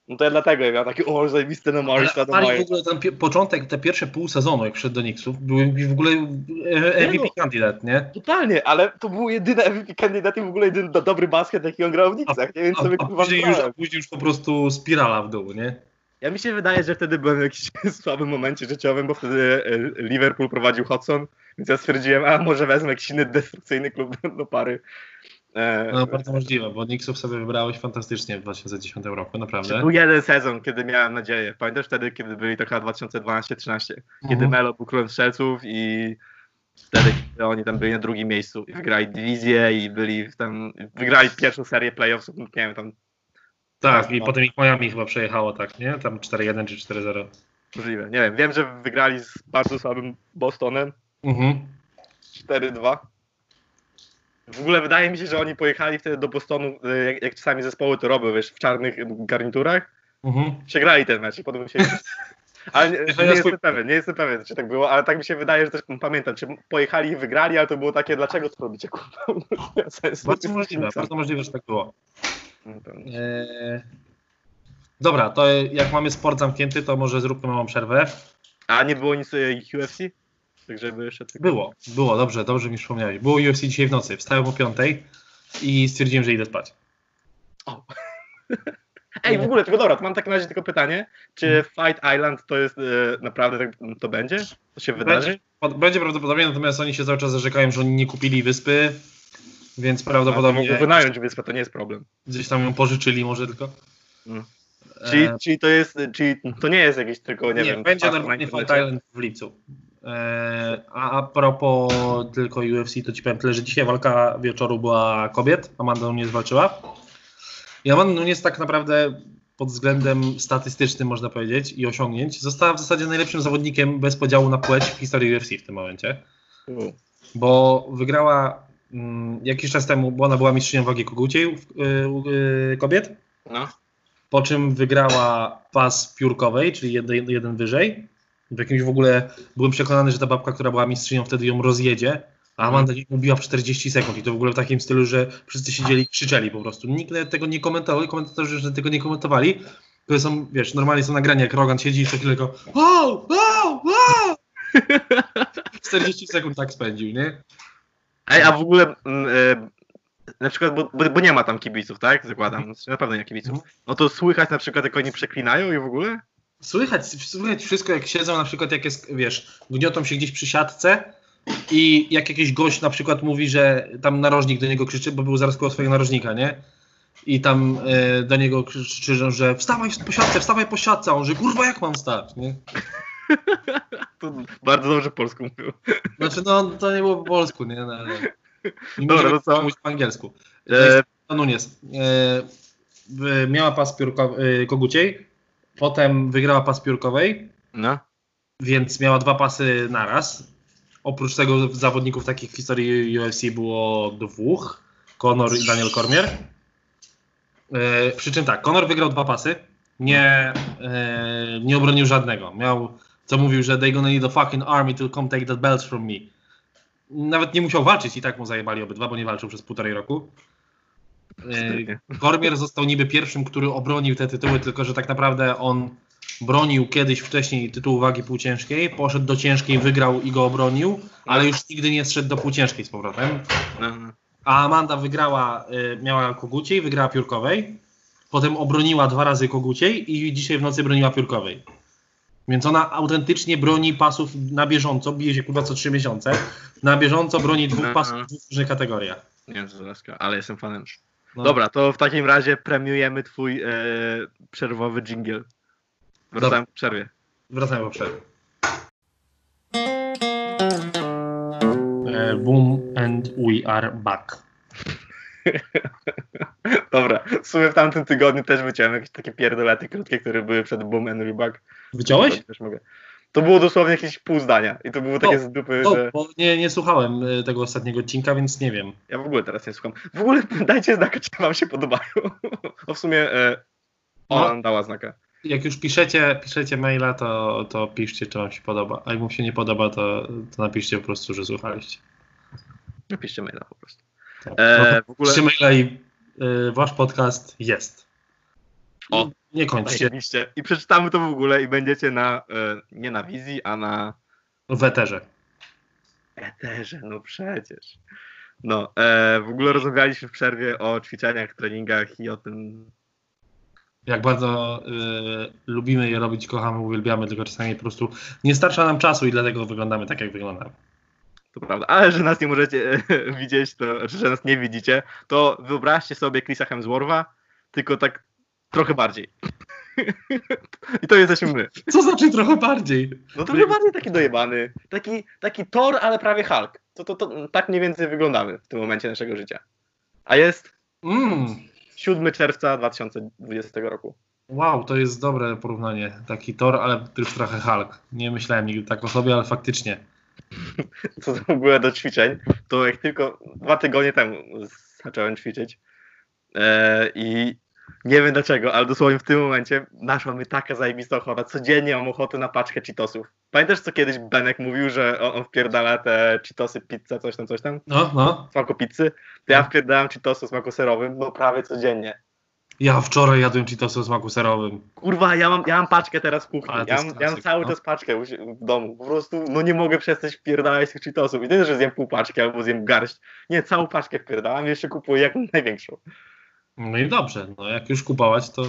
No to ja dlatego ja miałem taki, o, zajebiste no Amari, Ale to Mari w ogóle ten początek, te pierwsze pół sezonu, jak wszedł do Knicksów, były w ogóle e, MVP no. kandydat, nie? Totalnie, ale to był jedyny MVP kandydat i w ogóle jedyny do, dobry basket, jaki on grał w Knicksach, nie wiem A, sobie a później, już, a później już po prostu spirala w dół, nie? Ja mi się wydaje, że wtedy byłem w jakimś <laughs> słabym momencie życiowym, bo wtedy e, Liverpool prowadził Hodgson, więc ja stwierdziłem, a może wezmę jakiś inny destrukcyjny klub <laughs> do, pary. E, No bardzo możliwe, bo Knicksów sobie wybrałeś fantastycznie w 2010 roku, naprawdę. Był jeden sezon, kiedy miałem nadzieję. Pamiętasz wtedy, kiedy byli to chyba 2012-13, kiedy Mhm. Melo był królem strzelców i wtedy kiedy oni tam byli na drugim miejscu i wygrali dywizję i byli tam, wygrali pierwszą serię playoffsów, nie wiem, tam Tak, i No. potem ich Miami chyba przejechało, tak, nie? Tam 4-1 czy 4-0. możliwe, nie wiem, wiem, że wygrali z bardzo słabym Bostonem Mhm. 4-2. W ogóle wydaje mi się, że oni pojechali wtedy do Bostonu, y, jak, jak czasami zespoły to robią, wiesz, w czarnych garniturach, Mhm. przegrali ten mecz i potem się... <laughs> Ale nie, nie jestem pewien, nie jestem pewien, czy tak było, ale tak mi się wydaje, że też pamiętam, czy pojechali i wygrali, ale to było takie, dlaczego to robicie, kurwa. <laughs> Bardzo możliwe, bardzo możliwe, że tak było. No Eee... Dobra, to jak mamy sport zamknięty, to może zróbmy małą przerwę. A nie było nic y, UFC? Tak żeby jeszcze... tylko- Było, było, dobrze, dobrze mi przypomniałeś. Było UFC dzisiaj w nocy, wstałem o 5 i stwierdziłem, że idę spać. <laughs> Ej, w ogóle, tylko dobra, to mam w takim razie tylko pytanie, czy Mhm. Fight Island to jest y, naprawdę, tak, to będzie? To się wydarzy? Będzie, będzie prawdopodobnie, natomiast oni się cały czas zarzekają, że oni nie kupili wyspy, więc Mogą prawdopodobnie wynająć wyspę, to nie jest problem. gdzieś tam ją pożyczyli może tylko. Mm. Czyli, E, czyli to jest, czyli to nie jest jakieś tylko, nie, nie, wiem... będzie normalnie Fight? Island w lipcu. E, a a propos tylko UFC, to ci powiem tyle, że dzisiaj walka wieczoru była kobiet. Amanda Nunes walczyła. I Amanda Nunes tak naprawdę pod względem statystycznym, można powiedzieć, i osiągnięć, została w zasadzie najlepszym zawodnikiem bez podziału na płeć w historii UFC w tym momencie. U. Bo wygrała jakiś czas temu, bo ona była mistrzynią wagi koguciej y, y, kobiet, No. po czym wygrała pas piórkowej, czyli jeden, jeden wyżej. W jakimś w ogóle byłem przekonany, że ta babka, która była mistrzynią, wtedy ją rozjedzie, a Amanda ją ubiła w 40 sekund i to w ogóle w takim stylu, że wszyscy siedzieli i krzyczeli po prostu. Nikt tego nie komentował, komentatorzy że tego nie komentowali. To są, wiesz, normalnie są nagrania, jak Rogan siedzi i co chwilę go wow, wow, wow! <laughs> 40 sekund tak spędził, nie? Ej, a w ogóle mm, e, na przykład, bo, bo, nie ma tam kibiców, tak? Zakładam, Znaczy, na pewno nie ma kibiców. Mhm. No to słychać na przykład, jak oni przeklinają i w ogóle? Słychać, słychać wszystko, jak siedzą na przykład, jak jest, wiesz, gniotą się gdzieś przy siatce i jak jakiś gość na przykład mówi, że tam narożnik do niego krzyczy, bo był zaraz koło swojego narożnika, nie? I tam e, do niego krzyczą, że wstawaj po siatce, wstawaj po siatce, a on, że kurwa jak mam stać, nie? To bardzo dobrze polsku mówił. Znaczy, no to nie było po polsku, nie? No, ale... Nie Dobra, no co? mówić po angielsku. E, E, Nunes e, miała pas piórko, e, koguciej, potem wygrała pas piórkowej, no. więc miała dwa pasy naraz. Oprócz tego zawodników takich w historii UFC było dwóch, Conor i Daniel Cormier. E, przy czym tak, Conor wygrał dwa pasy, nie, e, nie obronił żadnego. Miał, co mówił, że they gonna need a fucking army to come take that belt from me. Nawet nie musiał walczyć i tak mu zajebali obydwa, bo nie walczył przez półtorej roku. E, Cormier został niby pierwszym, który obronił te tytuły, tylko że tak naprawdę on bronił kiedyś wcześniej tytułu wagi półciężkiej, poszedł do ciężkiej, wygrał i go obronił, ale już nigdy nie zszedł do półciężkiej z powrotem. A Amanda wygrała, y, miała koguciej, wygrała piórkowej potem obroniła dwa razy koguciej i dzisiaj w nocy broniła piórkowej. Więc ona autentycznie broni pasów na bieżąco, bije się kurwa co trzy miesiące, na bieżąco broni dwóch Aha. pasów w dwóch różnych kategoriach. Nie wiem, co ale jestem fanem. No. Dobra, to w takim razie premiujemy twój e, przerwowy jingle. Wracałem po przerwie. Wracamy po przerwie. E, Boom and we are back. <laughs> Dobra, w sumie w tamtym tygodniu też wyciąłem jakieś takie pierdolety krótkie, które były przed Boom and Reback. Wyciąłeś? To też mogę. To było dosłownie jakieś pół zdania i to było takie O, z dupy, O, że bo nie, nie słuchałem e, tego ostatniego odcinka, więc nie wiem. ja w ogóle teraz nie słucham. W ogóle <laughs> dajcie znaka, czy wam się podobają. <laughs> No w sumie e, ona No. dała znaka. Jak już piszecie, piszecie maila, to, to piszcie, czy wam się podoba. A jak wam się nie podoba, to, to napiszcie po prostu, że słuchaliście. Napiszcie maila po prostu. Tak. E, No, w ogóle- Piszcie maila i e, wasz podcast jest. O. Nie kończcie. I przeczytamy to w ogóle i będziecie na, e, nie na wizji, a na w eterze. eterze, no przecież. No, e, w ogóle rozmawialiśmy w przerwie o ćwiczeniach, treningach i o tym, Jak bardzo e, lubimy je robić, kochamy, uwielbiamy, tylko czasami po prostu nie starcza nam czasu i dlatego wyglądamy tak, jak wyglądamy. To prawda, ale że nas nie możecie <laughs> widzieć, to, że nas nie widzicie, to wyobraźcie sobie Chrisa Hemswortha, tylko tak trochę bardziej. <laughs> I to jesteśmy my. Co znaczy trochę bardziej? No trochę bardziej taki dojebany, taki, taki Thor, ale prawie Hulk. To, to, to tak mniej więcej wyglądamy w tym momencie naszego życia. A jest Mm, 7 czerwca 2020 roku. wow, to jest dobre porównanie. Taki Thor, ale już trochę Hulk. Nie myślałem nigdy tak o sobie, ale faktycznie. Co w ogóle do ćwiczeń, to jak tylko dwa tygodnie temu zacząłem ćwiczyć e, i nie wiem dlaczego, ale dosłownie w tym momencie naszła mi taka zajebista ochota. Codziennie mam ochotę na paczkę Cheetosów. Pamiętasz, co kiedyś Benek mówił, że on, on wpierdala te Cheetosy, pizzę, coś tam, coś tam? No, no. Smaku pizzy? To ja wpierdalam Cheetosy smaku serowym, no prawie codziennie. Ja wczoraj jadłem Cheetosy o smaku serowym. Kurwa, ja mam, ja mam paczkę teraz w kuchni. Ja mam, ja mam klasyk, cały no. czas paczkę w domu. Po prostu no nie mogę przestać wpierdalać tych cheatosów. I nie, że zjem pół paczki albo zjem garść. Nie, całą paczkę wpierdalam i jeszcze kupuję jak największą. No i dobrze, no jak już kupować, to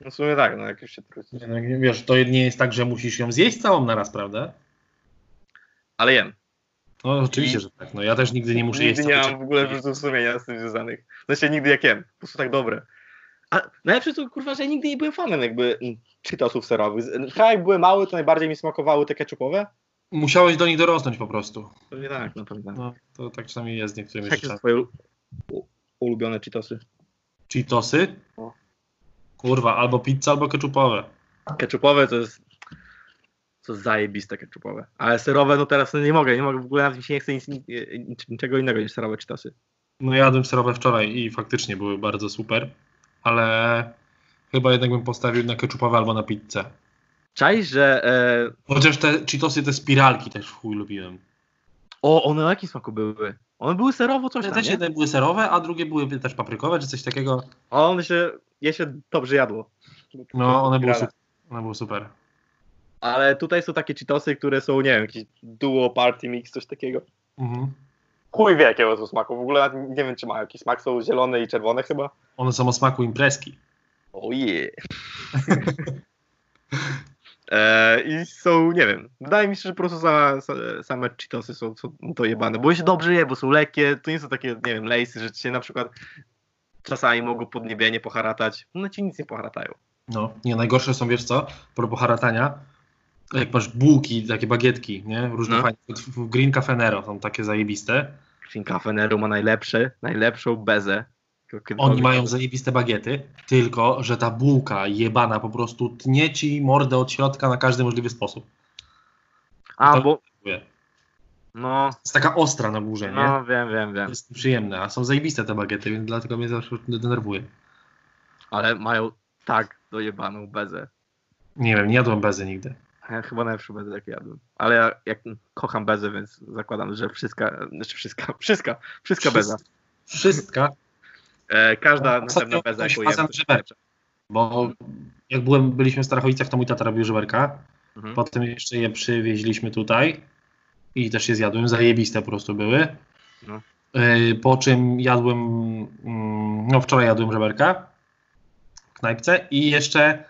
No w sumie tak, no jak już się truć. nie, no, nie- wiesz, to nie jest tak, że musisz ją zjeść całą naraz, prawda? Ale jem. No oczywiście, że tak. No ja też nigdy nie muszę nigdy jeść nie całej mam w ogóle wyrzutów sumienia z tym związanych. Znaczy nigdy jak jem. Po prostu tak dobre. A najlepsze to kurwa, że nigdy nie byłem fanem jakby mm, cheatosów serowych. Chyba jak były małe, to najbardziej mi smakowały te ketchupowe. Musiałeś do nich dorosnąć po prostu. Pewnie tak, na pewno. No, to tak czasami jest z niektórymi Jakie są twoje ulubione cheatosy? Cheetosy? No. Kurwa, albo pizza, albo ketchupowe. Ketchupowe to jest. To jest zajebiste ketchupowe. Ale serowe, no teraz no nie mogę, nie mogę, w ogóle mi się nie chce nic, niczego innego niż serowe czytasy. No jadłem serowe wczoraj i faktycznie były bardzo super, ale chyba jednak bym postawił na ketchupowe albo na pizzę. Czaisz, że. E... Chociaż te Cheetosy, te spiralki też w chuj lubiłem. O, one o jakim smaku były? One były serowo coś One tam, też jedne były serowe, a drugie były też paprykowe, czy coś takiego. O, one się, je się dobrze jadło. No, one były, super. one były super. Ale tutaj są takie cheatosy, które są, nie wiem, jakiś duo party mix, coś takiego. Mhm. Chuj wie jakiego to smaku, w ogóle nie wiem czy mają jakiś smak, są zielone i czerwone chyba. One są o smaku imprezki. Oh <laughs> yeah. e, I są, nie wiem, wydaje mi się, że po prostu same, same cheatosy są, są dojebane, bo się dobrze je, bo są lekkie, to nie są takie, nie wiem, lejsy, że ci się na przykład czasami mogą podniebienie poharatać, one ci nic nie poharatają. No, nie, najgorsze są, wiesz co, propos haratania, jak masz bułki, takie bagietki, nie, różne No. fajne, Green Cafe Nero są takie zajebiste. Green Cafe Nero ma najlepsze, najlepszą bezę. Oni mają zajebiste bagiety, tylko, że ta bułka jebana po prostu tnie ci mordę od środka na każdy możliwy sposób. A, to- bo, no, Jest taka ostra na górze, nie? no, wiem, wiem, To wiem. jest przyjemne, a są zajebiste te bagiety, więc dlatego mnie zawsze denerwuje. Ale mają tak dojebaną bezę. Nie wiem, nie jadłem bezy nigdy. Ja chyba najlepszą bezę jakie jadłem. Ale ja jak kocham bezę, więc zakładam, że wszystka, znaczy wszystka, <laughs> wszystka, wszystka beza. Wszystka, E, każda No, następna beza, jaką jem, bo jak byłem, byliśmy w Starachowicach, to mój tata robił żeberka. Mhm. Potem jeszcze je przywieźliśmy tutaj i też je zjadłem. Zajebiste po prostu były. No. Yy, Po czym jadłem, mm, no wczoraj jadłem żeberka. knajpce i jeszcze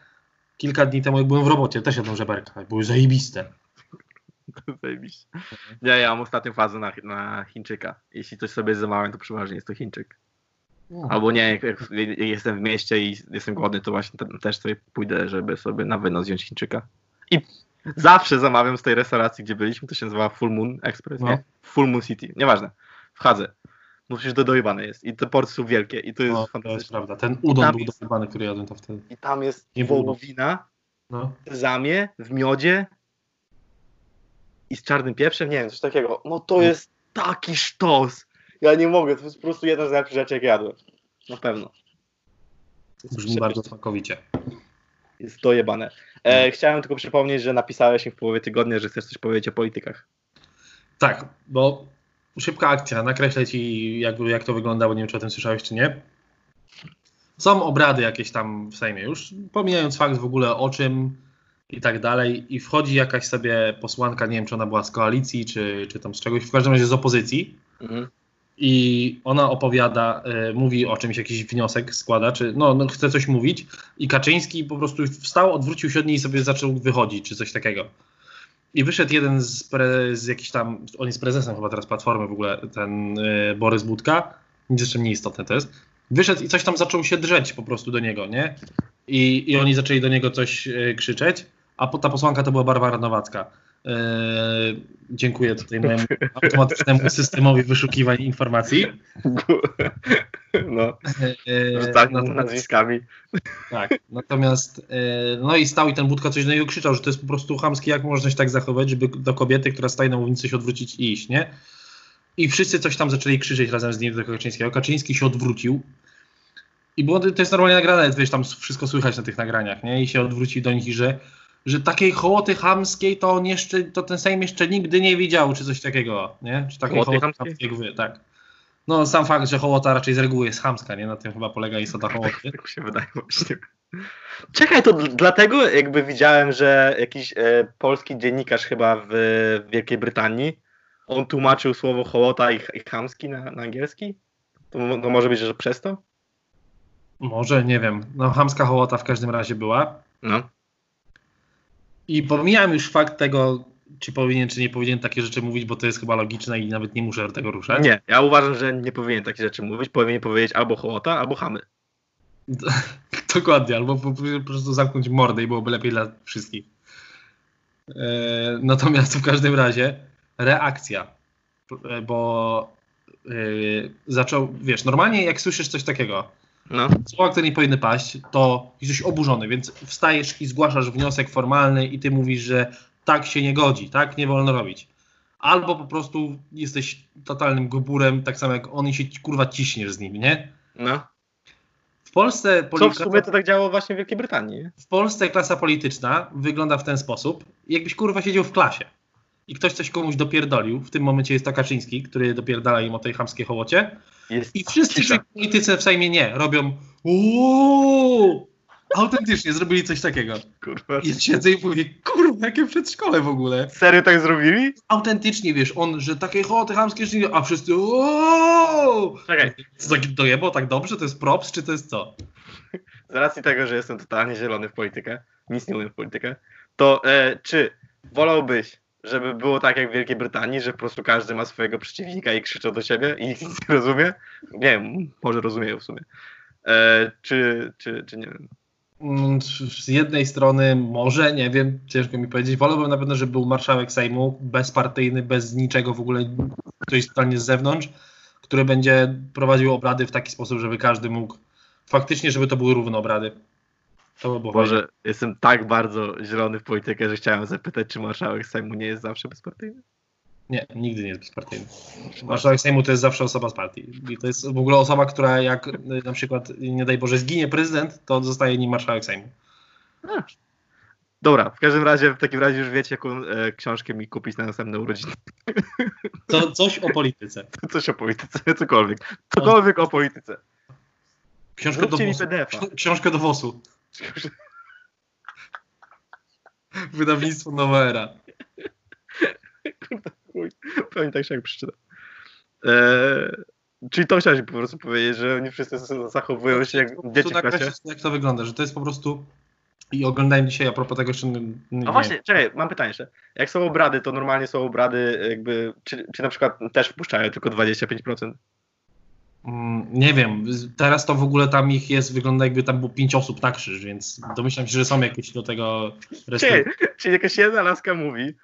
kilka dni temu, jak byłem w robocie, też jadłem żeberka. Były zajebiste. <laughs> Zajebiście. Nie, ja mam ostatnią fazę na, na Chińczyka. Jeśli coś sobie zamawiam, to przeważnie jest to Chińczyk. Albo nie, jak, jak jestem w mieście i jestem głodny, to właśnie te- też sobie pójdę, żeby sobie na wynos wziąć Chińczyka. I zawsze zamawiam z tej restauracji, gdzie byliśmy, to się nazywa Full Moon Express, No. nie? Full Moon City, nieważne. Wchodzę. No przecież to dojebane jest. I te porcje są wielkie i to jest No, to jest fantastyczne. prawda. Ten udon był jest- dojebany, który jadłem to wtedy. I tam jest Nie wołowina, No. w sezamie, w miodzie i z czarnym pieprzem, nie wiem, coś takiego. No to jest taki sztos. Ja nie mogę, to jest po prostu jedna z najlepszych rzeczy, jak jadłem. Na pewno. Brzmi bardzo smakowicie. Jest dojebane. E, chciałem tylko przypomnieć, że napisałeś mi w połowie tygodnia, że chcesz coś powiedzieć o politykach. Tak, bo szybka akcja, nakreślę ci jak, jak to wyglądało, nie wiem czy o tym słyszałeś czy nie. Są obrady jakieś tam w Sejmie już, pomijając fakt w ogóle o czym i tak dalej i wchodzi jakaś sobie posłanka, nie wiem czy ona była z koalicji czy, czy tam z czegoś, w każdym razie z opozycji Mhm. i ona opowiada, y, mówi o czymś, jakiś wniosek składa, czy no, no chce coś mówić i Kaczyński po prostu wstał, odwrócił się od niej i sobie zaczął wychodzić, czy coś takiego. I wyszedł jeden z, pre, z jakiś tam, on jest prezesem chyba teraz Platformy w ogóle, ten y, Borys Budka, nic jeszcze mniej istotne to jest, wyszedł i coś tam zaczął się drzeć po prostu do niego, nie? I, i oni zaczęli do niego coś y, krzyczeć, a po, ta posłanka to była Barbara Nowacka. Y, dziękuję tutaj mojemu automatycznemu systemowi wyszukiwań informacji. No, E, rzucanie natomiast- nazwiskami. Tak, natomiast e, no i stał i ten Budka coś do niego krzyczał, że to jest po prostu chamskie, jak można się tak zachować, żeby do kobiety, która stoi na mównicy się odwrócić i iść, nie? I wszyscy coś tam zaczęli krzyczeć razem z nim do Kaczyńskiego. Kaczyński się odwrócił i było, to jest normalnie nagrane, wiesz, tam wszystko słychać na tych nagraniach, nie? I się odwrócił do nich i że, że takiej hołoty chamskiej to, on jeszcze, to ten Sejm jeszcze nigdy nie widział, czy coś takiego, nie? Czy takiej Hołoty hołoty chamskiej? chamskiej tak. No sam fakt, że hołota raczej z reguły jest chamska, nie? Na tym chyba polega istota hołoty. Tak się wydaje właśnie. Czekaj, to dl- dlatego jakby widziałem, że jakiś e, polski dziennikarz chyba w, w Wielkiej Brytanii, on tłumaczył słowo hołota i, i chamski na, na angielski? To, to może być, że przez to? Może, nie wiem. No, chamska hołota w każdym razie była. No. I pomijam już fakt tego, czy powinien, czy nie powinien takie rzeczy mówić, bo to jest chyba logiczne i nawet nie muszę tego ruszać. Nie, ja uważam, że nie powinien takie rzeczy mówić. Powinien powiedzieć albo hołota, albo chamy. <laughs> Dokładnie, albo po, po prostu zamknąć mordę i byłoby lepiej dla wszystkich. E, natomiast w każdym razie reakcja, e, bo e, zaczął, wiesz, normalnie jak słyszysz coś takiego, No. słowa, które nie powinny paść, to jesteś oburzony, więc wstajesz i zgłaszasz wniosek formalny i ty mówisz, że tak się nie godzi, tak nie wolno robić. Albo po prostu jesteś totalnym goburem, tak samo jak on i się kurwa ciśniesz z nim, nie? No. W Polsce, Co w sumie to tak działo właśnie w Wielkiej Brytanii. w Polsce klasa polityczna wygląda w ten sposób, jakbyś kurwa siedział w klasie i ktoś coś komuś dopierdolił, w tym momencie jest to Kaczyński, który dopierdala im o tej chamskiej hołocie Jest i wszyscy cisza. ci politycy w Sejmie nie, robią uuu, autentycznie zrobili coś takiego. Kurwa. I siedzę i mówię, kurwa, jakie przedszkole w ogóle. Serio tak zrobili? Autentycznie, wiesz, on, że takie hołoty chamskie, a wszyscy uuu. Czekaj, Co dojebo tak dobrze? To jest props, czy to jest co? z racji tego, że jestem totalnie zielony w politykę, nic nie umiem w politykę, to e, czy wolałbyś, żeby było tak jak w Wielkiej Brytanii, że po prostu każdy ma swojego przeciwnika i krzyczą do siebie i nic nie rozumie? Nie wiem, może rozumieją w sumie. E, czy, czy, czy nie wiem. Mm, Z jednej strony może, nie wiem, ciężko mi powiedzieć. Wolałbym na pewno, żeby był marszałek Sejmu, bezpartyjny, bez niczego w ogóle, ktoś totalnie z zewnątrz, który będzie prowadził obrady w taki sposób, żeby każdy mógł, faktycznie, żeby to były równe obrady. Fajne. Boże, jestem tak bardzo zielony w politykę, że chciałem zapytać, czy marszałek Sejmu nie jest zawsze bezpartyjny? Nie, nigdy nie jest bezpartyjny. Marszałek Sejmu to jest zawsze osoba z partii. I to jest w ogóle osoba, która jak y, na przykład, nie daj Boże, zginie prezydent, to zostaje nim marszałek Sejmu. A. Dobra, w każdym razie, w takim razie już wiecie, jaką e, książkę mi kupić na następne urodziny. To coś o polityce. <laughs> Coś o polityce, cokolwiek. Cokolwiek o polityce. Książkę do Zróbcie mi wosu. Książkę do WOS-u. Wydawnictwo Nowa Era. Chuj, Pewnie tak się jak przeczytam. Eee, czyli to chciałeś po prostu powiedzieć, że oni wszyscy zachowują się jak dzieci w klasie? jak to wygląda, że to jest po prostu i oglądałem dzisiaj a propos tego jeszcze. Nie, no właśnie, czekaj, mam pytanie jeszcze. Jak są obrady, to normalnie są obrady, jakby, czy, czy na przykład też wpuszczają tylko 25%? Mm, nie wiem, teraz to w ogóle tam ich jest, wygląda jakby tam było pięć osób na krzyż, więc domyślam się, że są jakieś do tego Czyli, czyli jakaś jedna laska mówi,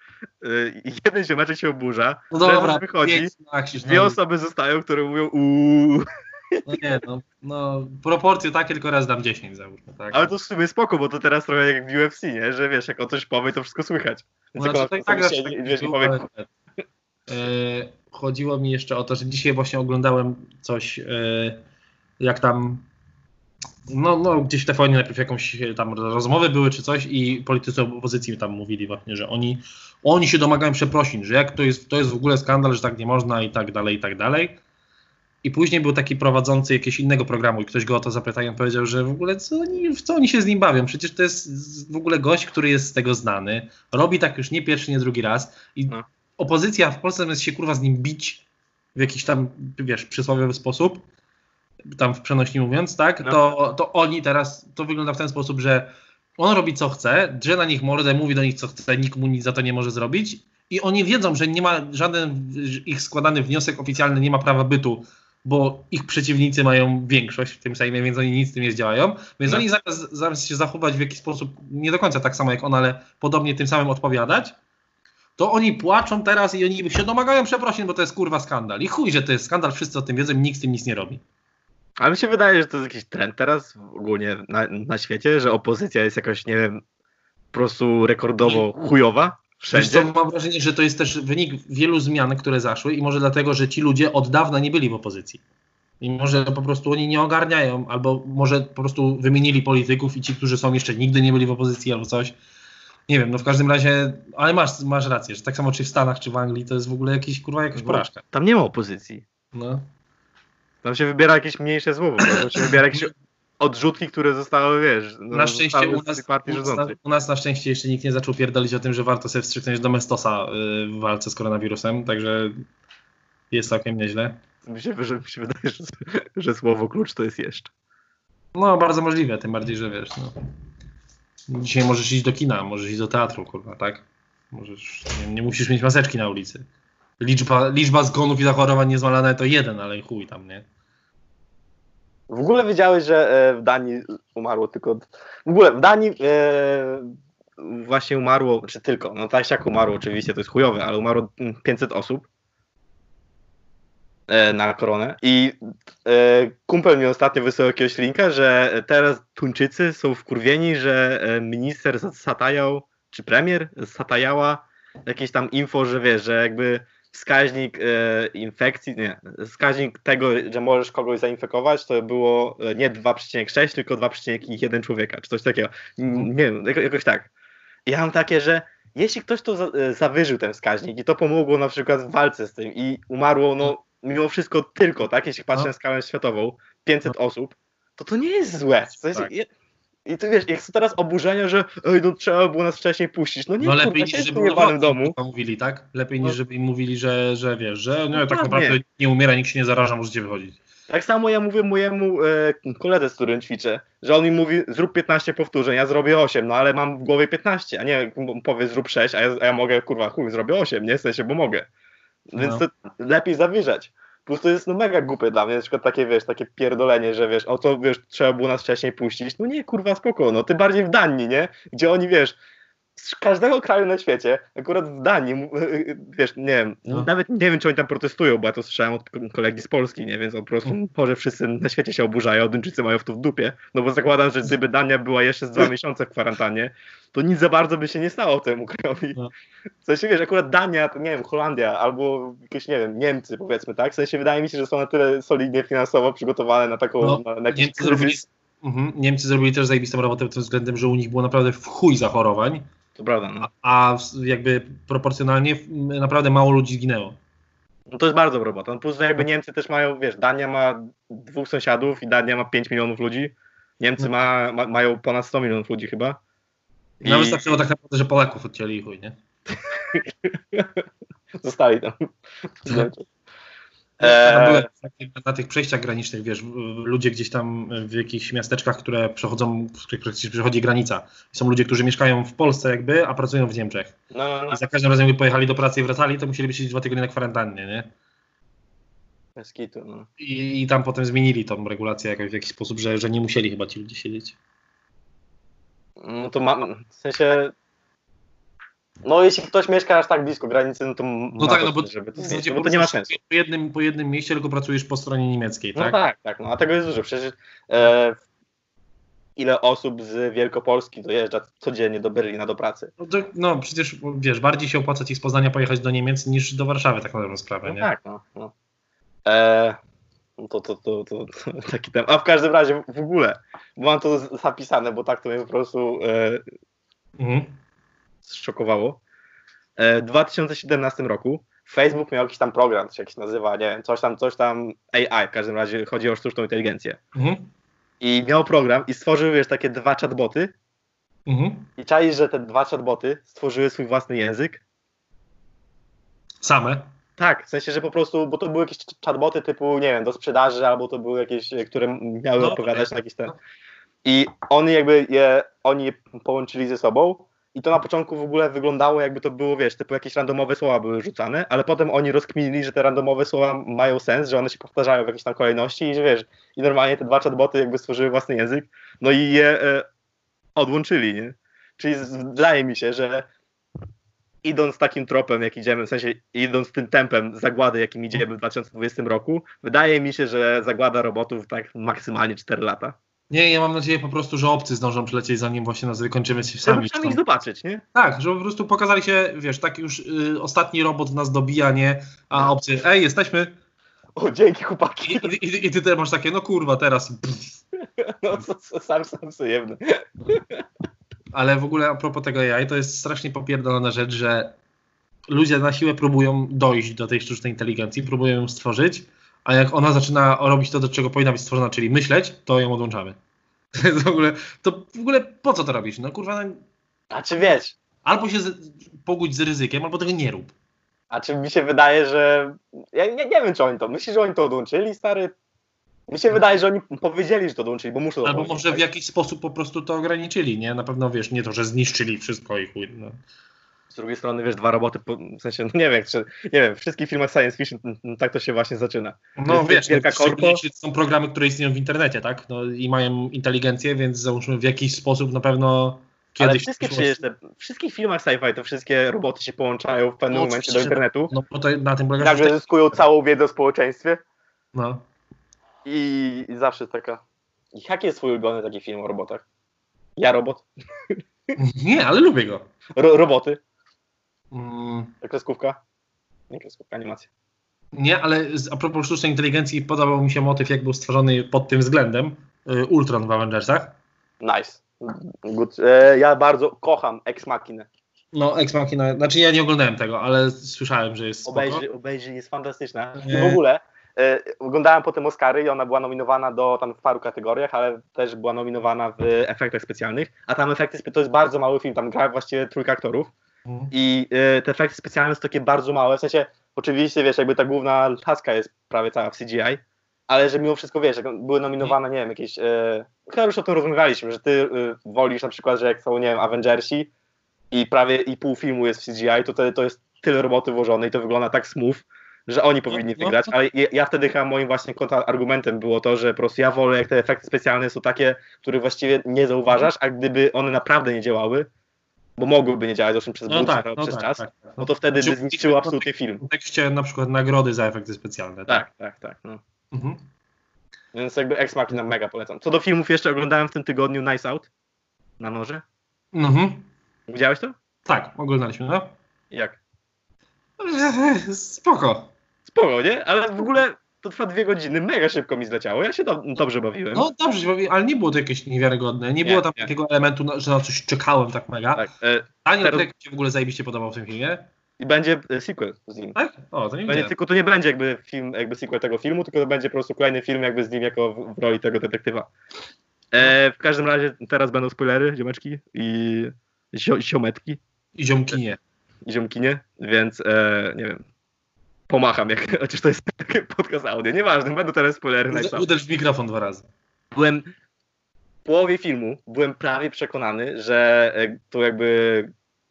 yy, jeden ziomeczek się oburza, no dobra, wychodzi, krzyż, dwie no. osoby zostają, które mówią uuu. No nie, no, no proporcje takie tylko raz dam 10 załóżmy, tak? Ale to w sumie spoko, bo to teraz trochę jak w UFC, nie? Że wiesz, jak o coś powie, to wszystko słychać. Więc no, znaczy, tak, tak, wiesz, nie powie... E, chodziło mi jeszcze o to, że dzisiaj właśnie oglądałem coś, e, jak tam no, no gdzieś w TVN najpierw jakąś tam rozmowy były czy coś i politycy opozycji tam mówili właśnie, że oni, oni się domagają przeprosin, że jak to jest, to jest w ogóle skandal, że tak nie można i tak dalej, i tak dalej. I później był taki prowadzący jakiegoś innego programu i ktoś go o to zapytał i powiedział, że w ogóle co oni, w co oni się z nim bawią? Przecież to jest w ogóle gość, który jest z tego znany, robi tak już nie pierwszy, nie drugi raz i no. Opozycja w Polsce zamiast się kurwa z nim bić w jakiś tam, wiesz, przysłowiowy sposób, tam w przenośni mówiąc, tak, no. to, to oni teraz, to wygląda w ten sposób, że on robi co chce, drze na nich mordę, mówi do nich co chce, nikt mu nic za to nie może zrobić i oni wiedzą, że nie ma żaden ich składany wniosek oficjalny nie ma prawa bytu bo ich przeciwnicy mają większość w tym Sejmie, więc oni nic z tym nie działają. Więc no. oni zamiast, zamiast się zachować w jakiś sposób, nie do końca tak samo jak on, ale podobnie tym samym odpowiadać, to oni płaczą teraz i oni się domagają przeprosin, bo to jest kurwa skandal. I chuj, że to jest skandal, wszyscy o tym wiedzą i nikt z tym nic nie robi. Ale mi się wydaje, że to jest jakiś trend teraz ogólnie na, na świecie, że opozycja jest jakaś, nie wiem, po prostu rekordowo chujowa. Wszędzie. Co, mam wrażenie, że to jest też wynik wielu zmian, które zaszły i może dlatego, że ci ludzie od dawna nie byli w opozycji. I może po prostu oni nie ogarniają, albo może po prostu wymienili polityków i ci, którzy są jeszcze nigdy nie byli w opozycji albo coś. Nie wiem, no w każdym razie, ale masz, masz rację, że tak samo czy w Stanach, czy w Anglii, to jest w ogóle jakiś, kurwa, jakaś porażka. Tam nie ma opozycji. No. Tam się wybiera jakieś mniejsze zło, tam się wybiera jakieś odrzutki, które zostały, wiesz, no, na szczęście u nas, u, nas, u nas na szczęście jeszcze nikt nie zaczął pierdolić o tym, że warto sobie wstrzyknąć do Mestosa y, w walce z koronawirusem, także jest całkiem nieźle. Mi się, że, mi się wydaje, że, że słowo klucz to jest jeszcze. No, bardzo możliwe, tym bardziej, że wiesz, no. Dzisiaj możesz iść do kina, możesz iść do teatru, kurwa, tak? Możesz, nie, nie musisz mieć maseczki na ulicy. Liczba, liczba zgonów i zachorowań niezmalana to jeden, ale chuj tam, nie? W ogóle wiedziałeś, że e, w Danii umarło tylko. W ogóle w Danii e, właśnie umarło, czy tylko, no tak jak umarło oczywiście, to jest chujowe, ale umarło 500 osób e, na koronę. I kumpel mi ostatnio wysłał jakiegoś linka, że teraz Tuńczycy są wkurwieni, że minister Satajał, czy premier Satajała jakieś tam info, że wiesz, że jakby wskaźnik e, infekcji, nie, wskaźnik tego, że możesz kogoś zainfekować, to było e, nie 2,6, tylko 2,1 człowieka, czy coś takiego. Nie wiem, jakoś tak. I ja mam takie, że jeśli ktoś to za, e, zawyżył ten wskaźnik i to pomogło na przykład w walce z tym i umarło, no mimo wszystko tylko, tak, jeśli patrzę no. na skalę światową, 500 no. osób, to to nie jest złe. W sensie, tak. I ty wiesz, jest teraz oburzenie, że ej, no trzeba było nas wcześniej puścić. No nie, no lepiej niż żeby w domu. mówili, tak? Lepiej niż no. żeby im mówili, że, że wiesz, że no, tak naprawdę nie umiera, nikt się nie zaraża, możecie wychodzić. Tak samo ja mówię mojemu e, koledze, z którym ćwiczę, że on mi mówi zrób 15 powtórzeń, ja zrobię 8, no ale mam w głowie 15, a nie powie zrób 6, a ja, a ja mogę, kurwa, chuj, zrobię 8, nie? W sensie, bo mogę. Więc no. to lepiej zawyżać. Plus to jest no mega głupie dla mnie, na przykład takie, wiesz, takie pierdolenie, że wiesz, o to, wiesz, trzeba było nas wcześniej puścić. No nie, kurwa, spoko, no ty bardziej w Danii, nie? Gdzie oni, wiesz, z każdego kraju na świecie, akurat w Danii, wiesz, nie wiem, no. nawet nie wiem, czy oni tam protestują, bo ja to słyszałem od kolegi z Polski, nie, więc po prostu mm. może wszyscy na świecie się oburzają, Duńczycy mają w to w dupie, no bo zakładam, że gdyby Dania była jeszcze z dwa miesiące w kwarantannie, to nic za bardzo by się nie stało temu krajowi. No. W sensie, wiesz, akurat Dania, to nie wiem, Holandia, albo jakieś, nie wiem, Niemcy, powiedzmy, tak, w sensie wydaje mi się, że są na tyle solidnie finansowo przygotowane na taką, no, na, na jakiś Niemcy zrobili, mhm. Niemcy zrobili też zajebistą robotę pod tym względem, że u nich było naprawdę w chuj zachorowań, to prawda. No. A, a jakby proporcjonalnie naprawdę mało ludzi zginęło. No to jest bardzo robota. No plus jakby Niemcy też mają, wiesz, Dania ma dwóch sąsiadów i Dania ma 5 milionów ludzi. Niemcy no. ma, ma, mają ponad 100 milionów ludzi chyba. I... No wystarczyło tak naprawdę, że Polaków odcięli i chuj, nie? <laughs> Zostali tam. <laughs> Ja byłem Eee, na tych przejściach granicznych, wiesz, ludzie gdzieś tam w jakichś miasteczkach, które przechodzą, w których przechodzi granica. Są ludzie, którzy mieszkają w Polsce jakby, a pracują w Niemczech. no, no, no. I za każdym razem, gdy pojechali do pracy i wracali, to musieli siedzieć dwa tygodnie na kwarantannie, nie? Bez kitu, no. I, I tam potem zmienili tą regulację jakoś w jakiś sposób, że, że nie musieli chyba ci ludzie siedzieć. No to mam, w sensie... No jeśli ktoś mieszka aż tak blisko granicy, no to No tak, no bo, żeby to, zmienić, bo to nie ma sensu. Po jednym, po jednym mieście tylko pracujesz po stronie niemieckiej, No tak? tak, tak, no a tego jest dużo. Przecież e, ile osób z Wielkopolski dojeżdża codziennie do Berlina do pracy. No, to, no przecież wiesz, bardziej się opłaca ci z Poznania pojechać do Niemiec niż do Warszawy, tak na dobrą sprawę, No nie? tak, no. no. E, no to, to, to, to, <laughs> taki temat. A w każdym razie w ogóle, mam to zapisane, bo tak to mnie po prostu e, Mhm. Zszokowało. E, w 2017 roku Facebook miał jakiś tam program, się jakiś nazywa, nie wiem, coś tam, coś tam AI, w każdym razie chodzi o sztuczną inteligencję. Mhm. I miał program i stworzył, wiesz, takie dwa chatboty Mhm. i czaisz, że te dwa chatboty stworzyły swój własny język. Same. Tak, w sensie, że po prostu, bo to były jakieś chatboty typu, nie wiem, do sprzedaży, albo to były jakieś, które miały No, odpowiadać na jakiś ten. I oni jakby je, oni je połączyli ze sobą i to na początku w ogóle wyglądało jakby to było, wiesz, typu jakieś randomowe słowa były rzucane, ale potem oni rozkminili, że te randomowe słowa mają sens, że one się powtarzają w jakiejś tam kolejności i że wiesz, i normalnie te dwa chatboty jakby stworzyły własny język, no i je e, odłączyli, nie? Czyli wydaje mi się, że idąc takim tropem, jak idziemy, w sensie idąc tym tempem zagłady, jakim idziemy w 2020 roku, wydaje mi się, że zagłada robotów tak maksymalnie 4 lata. Nie, ja mam nadzieję po prostu, że obcy zdążą przylecieć zanim właśnie nas wykończymy się Sami. Trzeba ich zobaczyć, nie? Tak, żeby po prostu pokazali się, wiesz, tak już y, ostatni robot w nas dobija, nie? A obcy, ej, jesteśmy. O, dzięki chłopaki. i, i, i ty też masz takie, no kurwa, teraz. Pff. No, co, co, sam, sam sobie. Ale w ogóle a propos tego AI, to jest strasznie popierdolona rzecz, że ludzie na siłę próbują dojść do tej sztucznej inteligencji, próbują ją stworzyć, a jak ona zaczyna robić to, do czego powinna być stworzona, czyli myśleć, to ją odłączamy. <laughs> To jest w ogóle, to w ogóle po co to robisz? No kurwa, no, A czy wiesz, albo się z, pogódź z ryzykiem, albo tego nie rób. a czy mi się wydaje, że... Ja nie, nie wiem, czy oni to... Myślisz, że oni to odłączyli, stary? Mi się wydaje, że oni powiedzieli, że to odłączyli, bo muszą to Albo może w tak? jakiś sposób po prostu to ograniczyli, nie? Na pewno wiesz, nie to, że zniszczyli wszystko i chuj. No. Z drugiej strony, wiesz, dwa roboty, po, w sensie, no nie wiem, czy, nie wiem, w wszystkich filmach science fiction mm, tak to się właśnie zaczyna. No Jest wiesz, wielka no, korpo. są programy, które istnieją w internecie, tak? No, I mają inteligencję, więc załóżmy w jakiś sposób na pewno Ale kiedyś... wszystkie w przyszłości- przecież, te, w wszystkich filmach sci-fi to wszystkie roboty się połączają w pewnym No, momencie do internetu. No bo to na tym polega... nagle że- zyskują całą wiedzę o społeczeństwie No. i, i zawsze taka... I Jaki jest twój ulubiony taki film o robotach? Ja robot? Nie, ale lubię go. Ro, roboty? Mm, Kreskówka? Nie kreskówka, animacja. nie, ale a propos sztucznej inteligencji podobał mi się motyw, jak był stworzony pod tym względem. y, Ultron w Avengersach. Nice. Good. E, ja bardzo kocham Ex Machina. No, Ex Machina, znaczy ja nie oglądałem tego, ale słyszałem, że jest spoko. Obejrzyj, obejrzyj, jest fantastyczna. I Nie. w ogóle e, oglądałem potem Oscary i ona była nominowana do tam w paru kategoriach, ale też była nominowana w efektach specjalnych, a tam efekty, to jest bardzo mały film, tam gra właściwie trójka aktorów. I e, te efekty specjalne są takie bardzo małe, w sensie oczywiście wiesz, jakby ta główna laska jest prawie cała w CGI, ale że mimo wszystko wiesz, jak były nominowane, nie wiem, jakieś, e, chyba już o tym rozmawialiśmy, że ty e, wolisz na przykład, że jak są, nie wiem, Avengersi i prawie i pół filmu jest w CGI, to to, to jest tyle roboty włożone i to wygląda tak smooth, że oni powinni no, wygrać, no. ale ja, ja wtedy chyba moim właśnie kontrargumentem było to, że po prostu ja wolę, jak te efekty specjalne są takie, których właściwie nie zauważasz, a gdyby one naprawdę nie działały, bo mogłyby nie działać przez, No tak, no przez tak, czas, tak, tak. no to wtedy by Znaczy, zniszczyło w absolutnie film. kontekście na przykład nagrody za efekty specjalne. Tak, tak, tak. No. Mhm. Więc jakby Ex Machina mega polecam. Co do filmów jeszcze oglądałem w tym tygodniu Nice Out na noże. Mhm. Widziałeś to? Tak, oglądaliśmy, no. Jak? Spoko. Spoko, nie? Ale w ogóle to trwa dwie godziny, mega szybko mi zleciało. Ja się do, dobrze bawiłem. No dobrze się bawi, ale nie było to jakieś niewiarygodne. Nie, Nie, było tam nie. takiego elementu, na- że na coś czekałem tak mega. Tak. E, Daniel teraz- się w ogóle zajebiście podobał w tym filmie. I będzie e, sequel z nim. Tak? O, to nie Będzie, tylko to nie będzie jakby film, jakby sequel tego filmu, tylko to będzie po prostu kolejny film jakby z nim jako w, w roli tego detektywa. E, w każdym razie teraz będą spoilery, ziomeczki i zio, ziometki I ziomki nie. i ziomkinie, więc e, nie wiem. Pomacham, jak, <laughs> chociaż to jest podcast audio, nieważne, będą teraz spoilery Uderz, w mikrofon dwa razy. Byłem w połowie filmu, byłem prawie przekonany, że e, to jakby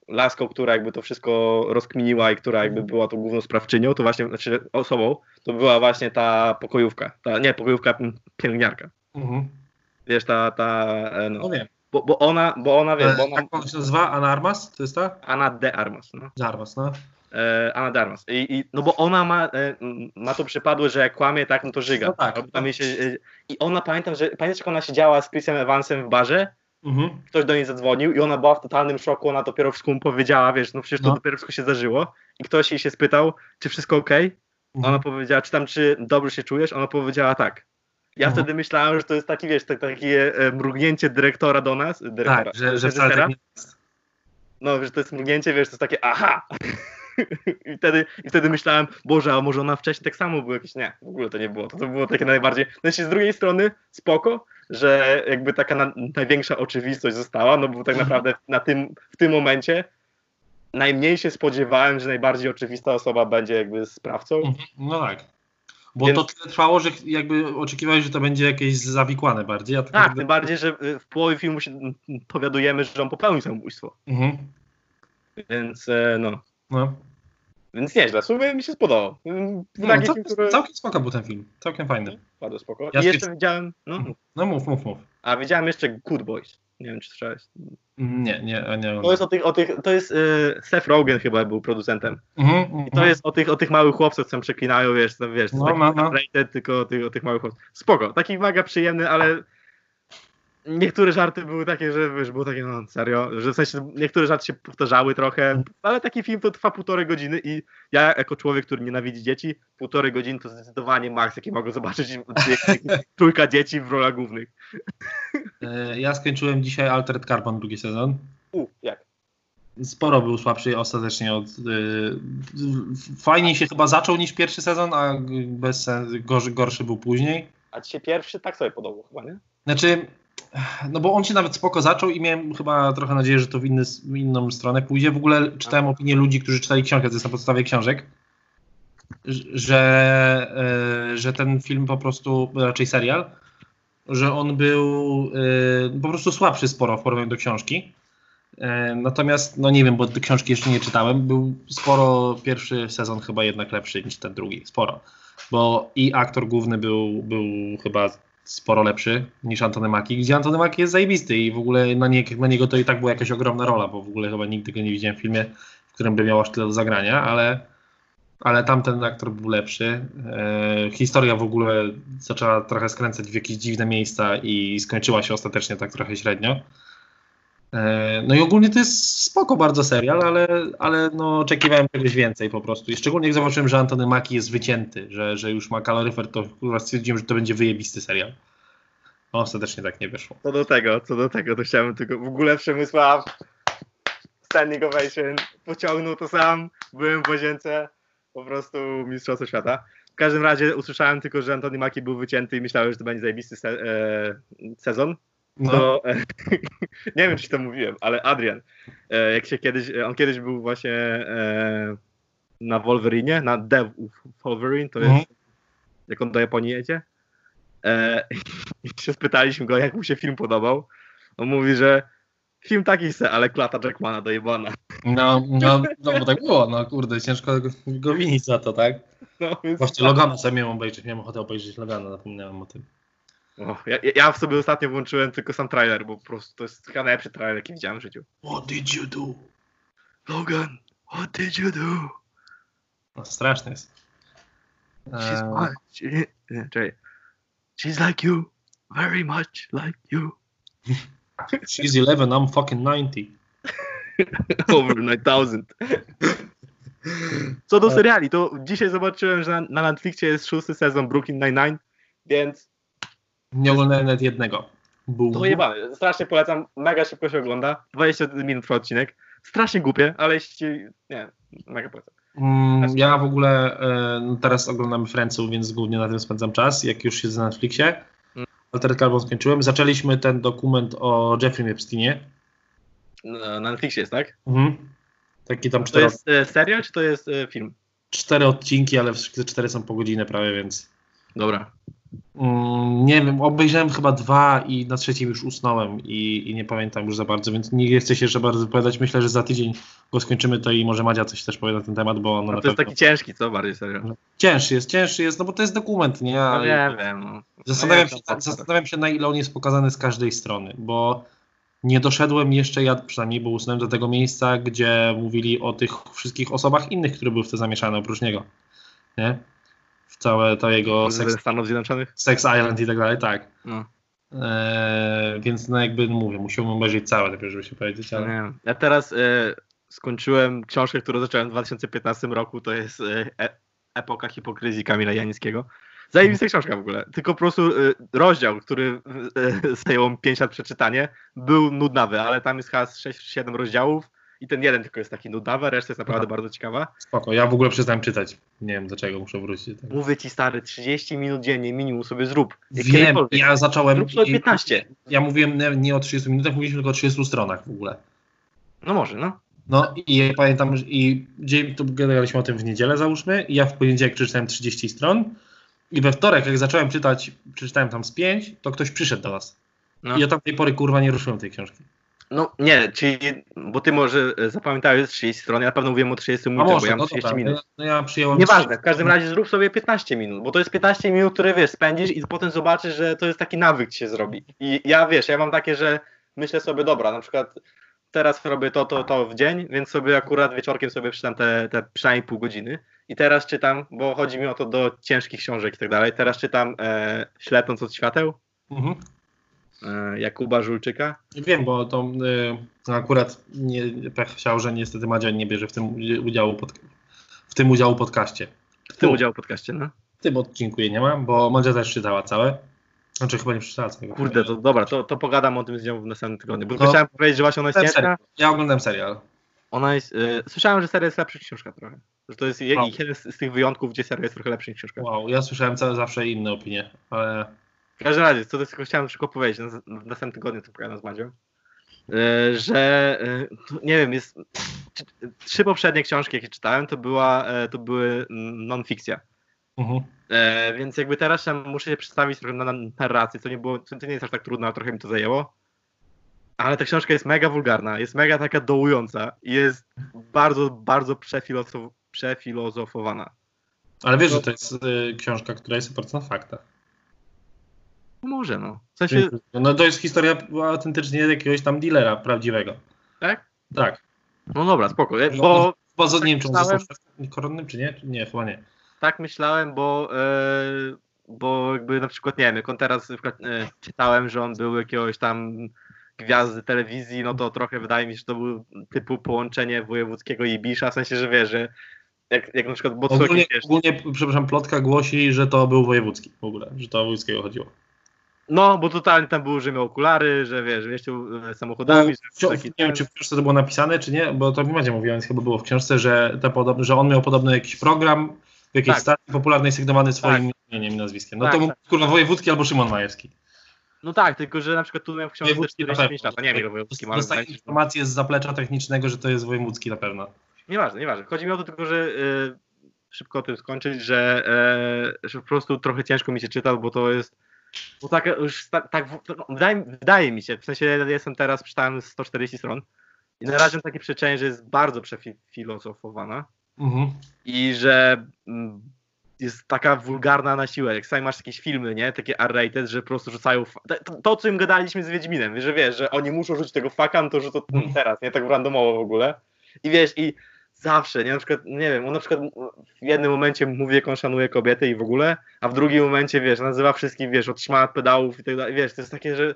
laską, która jakby to wszystko rozkminiła i która jakby była tą główną sprawczynią, to właśnie, znaczy osobą, to była właśnie ta pokojówka, ta, nie, pokojówka, pielęgniarka. Mhm. Wiesz, ta, ta, e, no, No wiem. bo, bo ona, bo ona, wiesz, bo ona, Jak ona się nazywa? Anna Armas? To jest ta? Anna de Armas, no. Z Armas, no. E, Anna de Armas. I, i, no bo ona ma, e, ma to przypadłe, że jak kłamie, tak, no to żyga. No tak. Tam jej się, e, I ona, pamiętam, że, pamiętasz jak ona siedziała z Chrisem Evansem w barze? Mhm. ktoś do niej zadzwonił i ona była w totalnym szoku, ona dopiero wszystko mu powiedziała, wiesz, no przecież to No. dopiero wszystko się zdarzyło i ktoś jej się spytał, czy wszystko ok? Mhm. Ona powiedziała, czy tam, czy dobrze się czujesz? Ona powiedziała tak. Ja Mhm. wtedy myślałem, że to jest taki, wiesz, tak, takie e, mrugnięcie dyrektora do nas, dyrektora, Tak, że, że wcale tak nie jest. no, że to jest mrugnięcie, wiesz, to jest takie aha! <laughs> I wtedy, I wtedy myślałem, Boże, a może ona wcześniej tak samo było jakieś, nie, w ogóle to nie było, to, to było takie najbardziej, znaczy z drugiej strony spoko, że jakby taka na, największa oczywistość została, no bo tak naprawdę na tym, w tym momencie najmniej się spodziewałem, że najbardziej oczywista osoba będzie jakby sprawcą. Mhm. No tak. Bo Więc- to tyle trwało, że jakby oczekiwałeś, że to będzie jakieś zawikłane bardziej. A to Tak, jakby- tym bardziej, że y, w połowie filmu się dowiadujemy, że on popełnił samobójstwo, Mhm. więc e, no, No. więc nieźle, w sumie mi się spodobał. Mm, No, taki cał, film, który... Całkiem spoko był ten film. Całkiem fajny. Bardzo spoko. Ja I jeszcze widziałem, no, No mów, mów, mów. a widziałem jeszcze Good Boys. Nie wiem, czy słyszałeś. Nie, nie, nie. To jest o tych, o tych to jest y, Seth Rogen chyba był producentem. Mhm, mhm. I to jest o tych, o tych małych chłopcach, co przeklinają, wiesz, tam, wiesz, No, no, no. rated, tylko o tych, o tych małych chłopcach. Spoko, taki mega przyjemny, ale niektóre żarty były takie, że wiesz, było takie, no serio, że w sensie niektóre żarty się powtarzały trochę, ale taki film to trwa półtorej godziny i ja jako człowiek, który nienawidzi dzieci, półtorej godziny to zdecydowanie maks, jaki mogę zobaczyć <laughs> trójka dzieci w rolach głównych. E, Ja skończyłem dzisiaj Altered Carbon drugi sezon. U, jak? Sporo był słabszy ostatecznie od. y, Fajniej się chyba zaczął niż pierwszy sezon, a bez sens, gorszy, gorszy był później. A ci się pierwszy tak sobie podobał chyba, nie? Znaczy, no bo on się nawet spoko zaczął i miałem chyba trochę nadzieję, że to w, inny, w inną stronę pójdzie. W ogóle czytałem opinię ludzi, którzy czytali książkę, to jest na podstawie książek, że, e, że ten film po prostu, raczej serial, że on był e, po prostu słabszy sporo w porównaniu do książki. E, Natomiast, no nie wiem, bo książki jeszcze nie czytałem, był sporo, pierwszy sezon chyba jednak lepszy niż ten drugi, sporo. Bo i aktor główny był, był chyba sporo lepszy niż Antony Mackie, gdzie Antony Mackie jest zajebisty i w ogóle na, nie, na niego to i tak była jakaś ogromna rola, bo w ogóle chyba nigdy go nie widziałem w filmie, w którym by miał aż tyle do zagrania, ale, ale tamten aktor był lepszy. E, historia w ogóle zaczęła trochę skręcać w jakieś dziwne miejsca i skończyła się ostatecznie tak trochę średnio. E, No i ogólnie to jest spoko bardzo serial, ale, ale no oczekiwałem czegoś więcej po prostu. I szczególnie jak zobaczyłem, że Antony Mackie jest wycięty, że, że już ma kaloryfer, to kurwa stwierdziłem, że to będzie wyjebisty serial. No ostatecznie tak nie wyszło. Co do tego, co do tego, to chciałem tylko w ogóle Przemysław standing ovation, pociągnął to sam, byłem w łazience, po prostu mistrzostwo świata. W każdym razie usłyszałem tylko, że Antony Mackie był wycięty i myślałem, że to będzie zajebisty se e, sezon. No, To, e, <laughs> nie wiem, czy to mówiłem, ale Adrian, e, jak się kiedyś, on kiedyś był właśnie e, na Wolverine, na The Wolverine, to jest Mhm. jak on do Japonii jedzie. E, <laughs> I się spytaliśmy go, jak mu się film podobał. On mówi, że film taki se, ale klata Jackmana dojebana. no, no, no bo tak było, no kurde, ciężko go, go winić za to, tak? No, Właśnie Logana sobie miałem obejrzeć, miałem ochotę obejrzeć Logana, zapomniałem o tym. O, ja, ja w sobie ostatnio włączyłem tylko sam trailer, bo po prostu to jest chyba najlepszy trailer, jaki widziałem w życiu. What did you do? Logan, what did you do? No straszny jest. She's Eee, fine. She, nie, czekaj. She's like you, very much like you. <laughs> she's 11, I'm fucking 90. <laughs> Over 9000. Co do seriali, to dzisiaj zobaczyłem, że na, na Netflixie jest szósty sezon Brooklyn Nine-Nine, więc Nie oglądałem nawet jednego. Był. to jebany. Strasznie polecam, mega szybko się ogląda. 20 minut trwa odcinek. Strasznie głupie, ale jeśli... Nie, mega polecam. Mm, ja w ogóle no teraz oglądamy Friendsów, więc głównie na tym spędzam czas, jak już jest na Netflixie. Mm. Altered Carbon skończyłem. Zaczęliśmy ten dokument o Jeffrey Epsteinie. Na na Netflixie jest, tak? Mhm. Taki tam To cztero... jest e, serial, czy to jest e, film? cztery odcinki, ale wszystkie cztery są po godzinę prawie, więc Dobra. Mm, nie wiem, obejrzałem chyba dwa i na trzecim już usnąłem i, i nie pamiętam już za bardzo, więc nie chcę się jeszcze bardzo wypowiadać. Myślę, że za tydzień go skończymy to i może Madzia coś też powie na ten temat, bo No na to jest taki ciężki, co bardziej serio. cięższy jest, cięższy jest, no bo to jest dokument, nie? No Ale- wiem, wiem. No. Zastanawiam No się, zastanawiam się, na ile on jest pokazany z każdej strony, bo nie doszedłem jeszcze, ja przynajmniej, bo usnąłem do tego miejsca, gdzie mówili o tych wszystkich osobach innych, które były w to zamieszane oprócz niego. Nie? W całe to jego Sex, Stanów Zjednoczonych? sex Island i tak dalej, tak. No. Eee, więc no jakby no mówię, musiałbym obejrzeć całe najpierw, żeby się powiedzieć, ale... nie. Ja teraz e, skończyłem książkę, którą zacząłem w 2015 roku, to jest e, e, Epoka hipokryzji Kamila Janickiego. Zajebista książka w ogóle. Tylko po prostu rozdział, który e, zajęło mi 5 lat przeczytanie, był nudnawy, ale tam jest chyba 6-7 rozdziałów i ten jeden tylko jest taki nudnawy, a reszta jest naprawdę Aha. bardzo ciekawa. Spoko, ja w ogóle przestałem czytać. Nie wiem dlaczego, muszę wrócić. do tego. Mówię ci stary, 30 minut dziennie minimum sobie zrób. Wiem, ja zacząłem... Zrób sobie i- 15. Ja mówiłem nie, nie o 30 minutach, mówiliśmy tylko o 30 stronach w ogóle. No może, no. No i ja pamiętam, że i dzień to gadaliśmy o tym w niedzielę załóżmy i ja w poniedziałek przeczytałem 30 stron i we wtorek jak zacząłem czytać, przeczytałem tam z 5, to ktoś przyszedł do nas. No. I ja tam tej pory kurwa nie ruszyłem tej książki. No nie, czyli, bo ty może zapamiętałeś 30 stron, ja na pewno mówiłem o 30 A minutach, bo ja no mam 30 dobra, minut. no ja przyjąłem... Nieważne, w każdym razie zrób sobie 15 minut, bo to jest 15 minut, które wiesz, spędzisz i potem zobaczysz, że to jest taki nawyk ci się zrobi. I ja wiesz, ja mam takie, że myślę sobie, dobra, na przykład teraz robię to, to, to w dzień, więc sobie akurat wieczorkiem sobie przeczytam te, te przynajmniej pół godziny. I teraz czytam, bo chodzi mi o to do ciężkich książek i tak dalej. Teraz czytam e, Ślepnąc od świateł Mhm. E, Jakuba Żulczyka. Wiem, bo to y, akurat nie, pech chciał, że niestety Madzia nie bierze w tym udziału pod, w tym udziału podcaście. W tym U. udział w podcaście, no. W tym odcinku jej nie ma, bo Madzia też czytała całe. Znaczy chyba nie przeczytała całego. Kurde, to dobra, to, to pogadam o tym z nią w następnym tygodniu. Bo No. chciałem powiedzieć, że właśnie ona jest serial. Ja oglądam serial. Ona jest. E, słyszałem, że seria jest lepsza niż książka trochę. Że to jest je- Wow. jeden z, z tych wyjątków, gdzie seria jest trochę lepsza niż książka. Wow, ja słyszałem całe zawsze inne opinie, ale W każdym razie, co tylko chciałem tylko powiedzieć, na, w następnym tygodniu to pogadam z Madzią, e, że e, to, nie wiem, jest. Trzy poprzednie książki, jakie czytałem, to była, e, to były non-fikcja. E, więc jakby teraz muszę się przedstawić trochę na, na narracji, to nie było, to nie jest aż tak trudno, a trochę mi to zajęło. Ale ta książka jest mega wulgarna, jest mega taka dołująca i jest bardzo, bardzo przefilozof, przefilozofowana. ale wiesz, że to jest y, książka, która jest oparta na faktach. Może no. W sensie, No to jest historia autentycznie jakiegoś tam dealera prawdziwego. tak? Tak. No dobra, spoko. E, Bo Bo nie wiem, czy on Myślałem- został koronnym, czy nie? Czy Nie, chyba nie. tak myślałem, bo, e, bo jakby na przykład, nie wiem, jak on teraz e, czytałem, że on był jakiegoś tam gwiazdy telewizji, no to trochę wydaje mi się, że to był typu połączenie wojewódzkiego i Bisza, w sensie, że wiesz, że jak, jak na przykład, Ogólnie, ogólnie, przepraszam, plotka głosi, że to był wojewódzki w ogóle, że to o wojewódzkiego chodziło. No bo totalnie tam było, że miał okulary, że wiesz, jeździł e, samochodami, W, że taki nie wiem, czy w książce to było napisane, czy nie, bo to Macie mówiła, więc chyba było w książce, że, podobne, że on miał podobny jakiś program w jakiejś Tak. stacji popularnej sygnowany swoim imieniem i nazwiskiem. No Tak, to mógł tak. kurwa wojewódzki albo Szymon Majewski. No tak, tylko że na przykład tu miał w książce Wojewódzki na 45 pewno. lat, a nie wiem ile mi się, że- informację z zaplecza technicznego, że to jest wojewódzki na pewno. Nieważne, nieważne. Chodzi mi o to tylko, że e, szybko o tym skończyć, że, e, że po prostu trochę ciężko mi się czytał, bo to jest. Bo tak już tak, tak wydaje, wydaje mi się, w sensie jestem teraz, czytałem 140 stron i na razie mam takie przeczenie, że jest bardzo przefilozofowana Mhm. i że mm, jest taka wulgarna na siłę. Jak sami masz jakieś filmy, nie? Takie R-rated, że po prostu rzucają. To, to, co im gadaliśmy z Wiedźminem, że wiesz, że oni muszą rzucić tego faka, no to rzucą Mhm. teraz, nie? Tak randomowo w ogóle. I wiesz, i zawsze, nie? Na przykład, nie wiem, on na przykład w jednym momencie mówi, jak on szanuje kobiety i w ogóle, a w drugim momencie, wiesz, nazywa wszystkich, wiesz, od szmat, pedałów i tak dalej. Wiesz, to jest takie, że.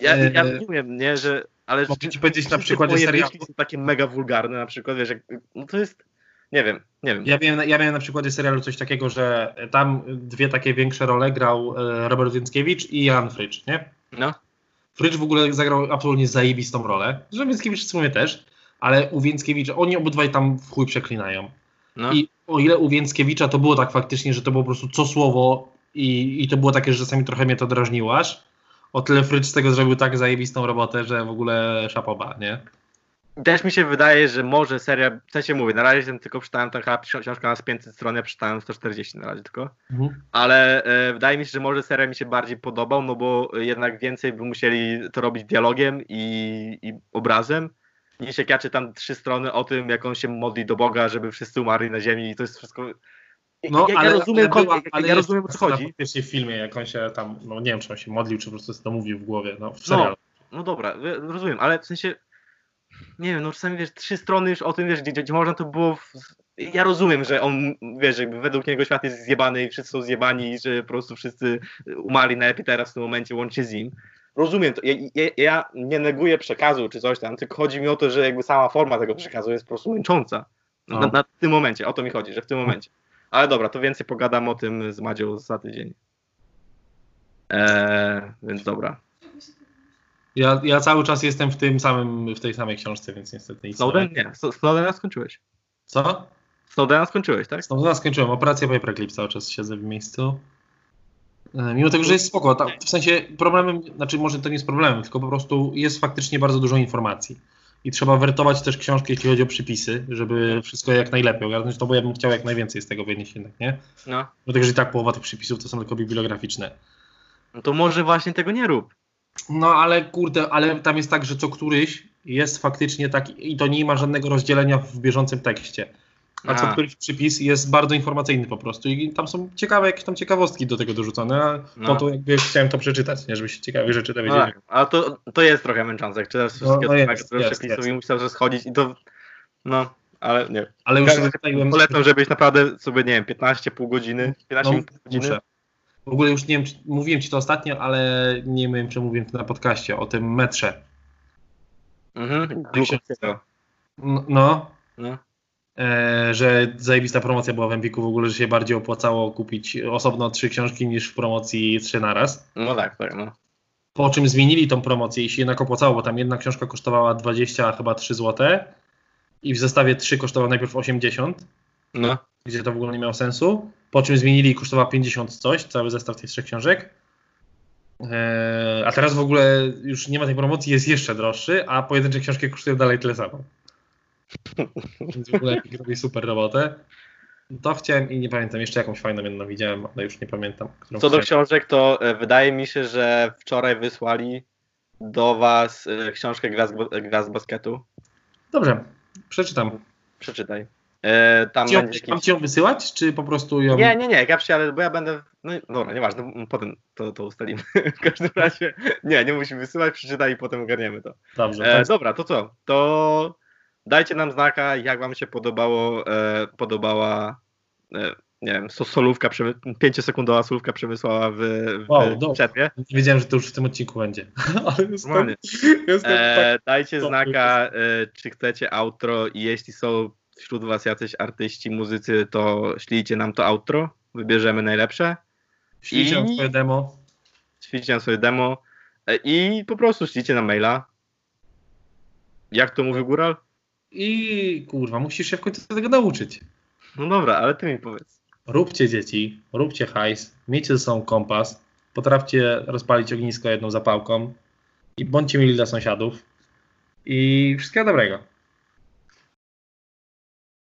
Ja, ja Eee, nie wiem, nie, że. Ale Mogę ci powiedzieć na przykładzie serialu. są takie mega wulgarne, na przykład, wiesz, jak, no to jest. Nie wiem, nie wiem. Ja miałem, ja miałem na przykładzie serialu coś takiego, że tam dwie takie większe role grał e, Robert Więckiewicz i Jan Frycz, nie? No. Frycz w ogóle zagrał absolutnie zajebistą rolę, że Więckiewicz w sumie też, ale u Więckiewicza, oni obydwaj tam w chuj przeklinają. No. I o ile u Więckiewicza to było tak faktycznie, że to było po prostu co słowo i, i to było takie, że czasami trochę mnie to drażniło aż, o tyle Frycz z tego zrobił tak zajebistą robotę, że w ogóle szapoba, nie? też mi się wydaje, że może seria, w sensie mówię, na razie tylko przeczytałem taka książka na 500 stron, ja przeczytałem 140 na razie tylko, Mhm. ale e, wydaje mi się, że może seria mi się bardziej podobał, no bo jednak więcej by musieli to robić dialogiem i, i obrazem, niż jak ja czytam trzy strony o tym, jak on się modli do Boga, żeby wszyscy umarli na ziemi i to jest wszystko... No, ja, ale, ja rozumiem, ale, była, ale ja rozumiem o co chodzi. faktycznie w filmie, jak on się tam, no nie wiem, czy on się modlił, czy po prostu to mówił w głowie, no w No. serialu. No dobra, wie- rozumiem, ale w sensie, nie wiem, no czasami wiesz, trzy strony już o tym, wiesz, gdzie, gdzie można to było. W... Ja rozumiem, że on, wiesz, jakby według niego świat jest zjebany i wszyscy są zjebani i że po prostu wszyscy umarli najlepiej teraz w tym momencie łącznie z nim. Rozumiem to. Ja, ja, ja nie neguję przekazu czy coś tam, tylko chodzi mi o to, że jakby sama forma tego przekazu jest po prostu męcząca. Na, No. na tym momencie, o to mi chodzi, że w tym momencie. Ale dobra, to więcej pogadam o tym z Madzią za tydzień. Eee, więc dobra. Ja, ja cały czas jestem w tym samym, w tej samej książce, więc niestety nic Snowden? nie. Snowdena skończyłeś. Co? Snowdena skończyłeś, tak? Snowdena skończyłem, operację Paperclip cały czas siedzę w miejscu. E, Mimo tego, że jest spoko, ta, w sensie problemem, znaczy może to nie jest problemem, tylko po prostu jest faktycznie bardzo dużo informacji. I trzeba wertować też książki, jeśli chodzi o przypisy, żeby wszystko jak najlepiej ogarnąć, no bo ja bym chciał jak najwięcej z tego wynieść jednak, nie? No. Dlatego, że i tak połowa tych przypisów to są tylko bibliograficzne. no to może właśnie tego nie rób. No ale kurde, ale tam jest tak, że co któryś jest faktycznie taki i to nie ma żadnego rozdzielenia w bieżącym tekście. A co A. któryś przypis jest bardzo informacyjny po prostu i tam są ciekawe jakieś tam ciekawostki do tego dorzucone, a No. to jakby chciałem to przeczytać, nie, żeby się ciekawe rzeczy No dowiedzieć. tak, ale to, to jest trochę męczące, jak czytasz No, wszystkie no no, jest, które jest, przepisów jest. i musisz schodzić i to, no, ale nie. Ale już Ja Polecam, żebyś naprawdę sobie, nie wiem, 15 pół godziny, 15 no, godziny. muszę. W ogóle już nie wiem, czy, mówiłem ci to ostatnio, ale nie wiem, czy mówiłem to na podcaście o tym metrze. Mhm, Glukowskiego. No, no No. Że zajebista promocja była w Empiku w ogóle, że się bardziej opłacało kupić osobno trzy książki niż w promocji trzy naraz. no tak, tak, no. Po czym zmienili tą promocję i się jednak opłacało, bo tam jedna książka kosztowała 20 chyba 3 zł i w zestawie 3 kosztowała najpierw 80, No, gdzie to w ogóle nie miało sensu. Po czym zmienili i kosztowała 50 coś, cały zestaw tych trzech książek. Eee, a teraz w ogóle już nie ma tej promocji, jest jeszcze droższy, a pojedyncze książki kosztują dalej tyle samo. Więc w ogóle robi super robotę. To chciałem i nie pamiętam, jeszcze jakąś fajną jedną widziałem, ale już nie pamiętam. Co do chciałem. książek, to e, wydaje mi się, że wczoraj wysłali do was e, książkę Gra z, Gra z basketu. Dobrze, przeczytam. Przeczytaj. E, tam Ci będzie Mam jakiś... ci ją wysyłać, czy po prostu ją... Nie, nie, nie, ja przyjadę, bo ja będę. No dobra, nieważne, potem to, to ustalimy. <laughs> w każdym razie. Nie, nie musimy wysyłać, przeczytaj i potem ogarniemy to. Dobrze, E, dobra, to co? To dajcie nam znaka, jak wam się podobało, e, podobała, e, nie wiem, so, solówka, przemy- pięciosekundowa solówka przemysłała w, w Wow, przerwie. Nie wiedziałem, że to już w tym odcinku będzie. <laughs> Ale jestem, Normalnie. jestem tak... E, dajcie to- znaka, e, czy chcecie outro i jeśli są wśród was jacyś artyści, muzycy, to ślijcie nam to outro, wybierzemy najlepsze. Ślijcie nam swoje demo. Ślijcie nam swoje demo e, i po prostu ślijcie na maila. Jak to mówił Góral? I kurwa, musisz się w końcu tego nauczyć. No dobra, ale ty mi powiedz. Róbcie dzieci, róbcie hajs, miejcie ze sobą kompas, potrafcie rozpalić ognisko jedną zapałką i bądźcie mili dla sąsiadów. I wszystkiego dobrego.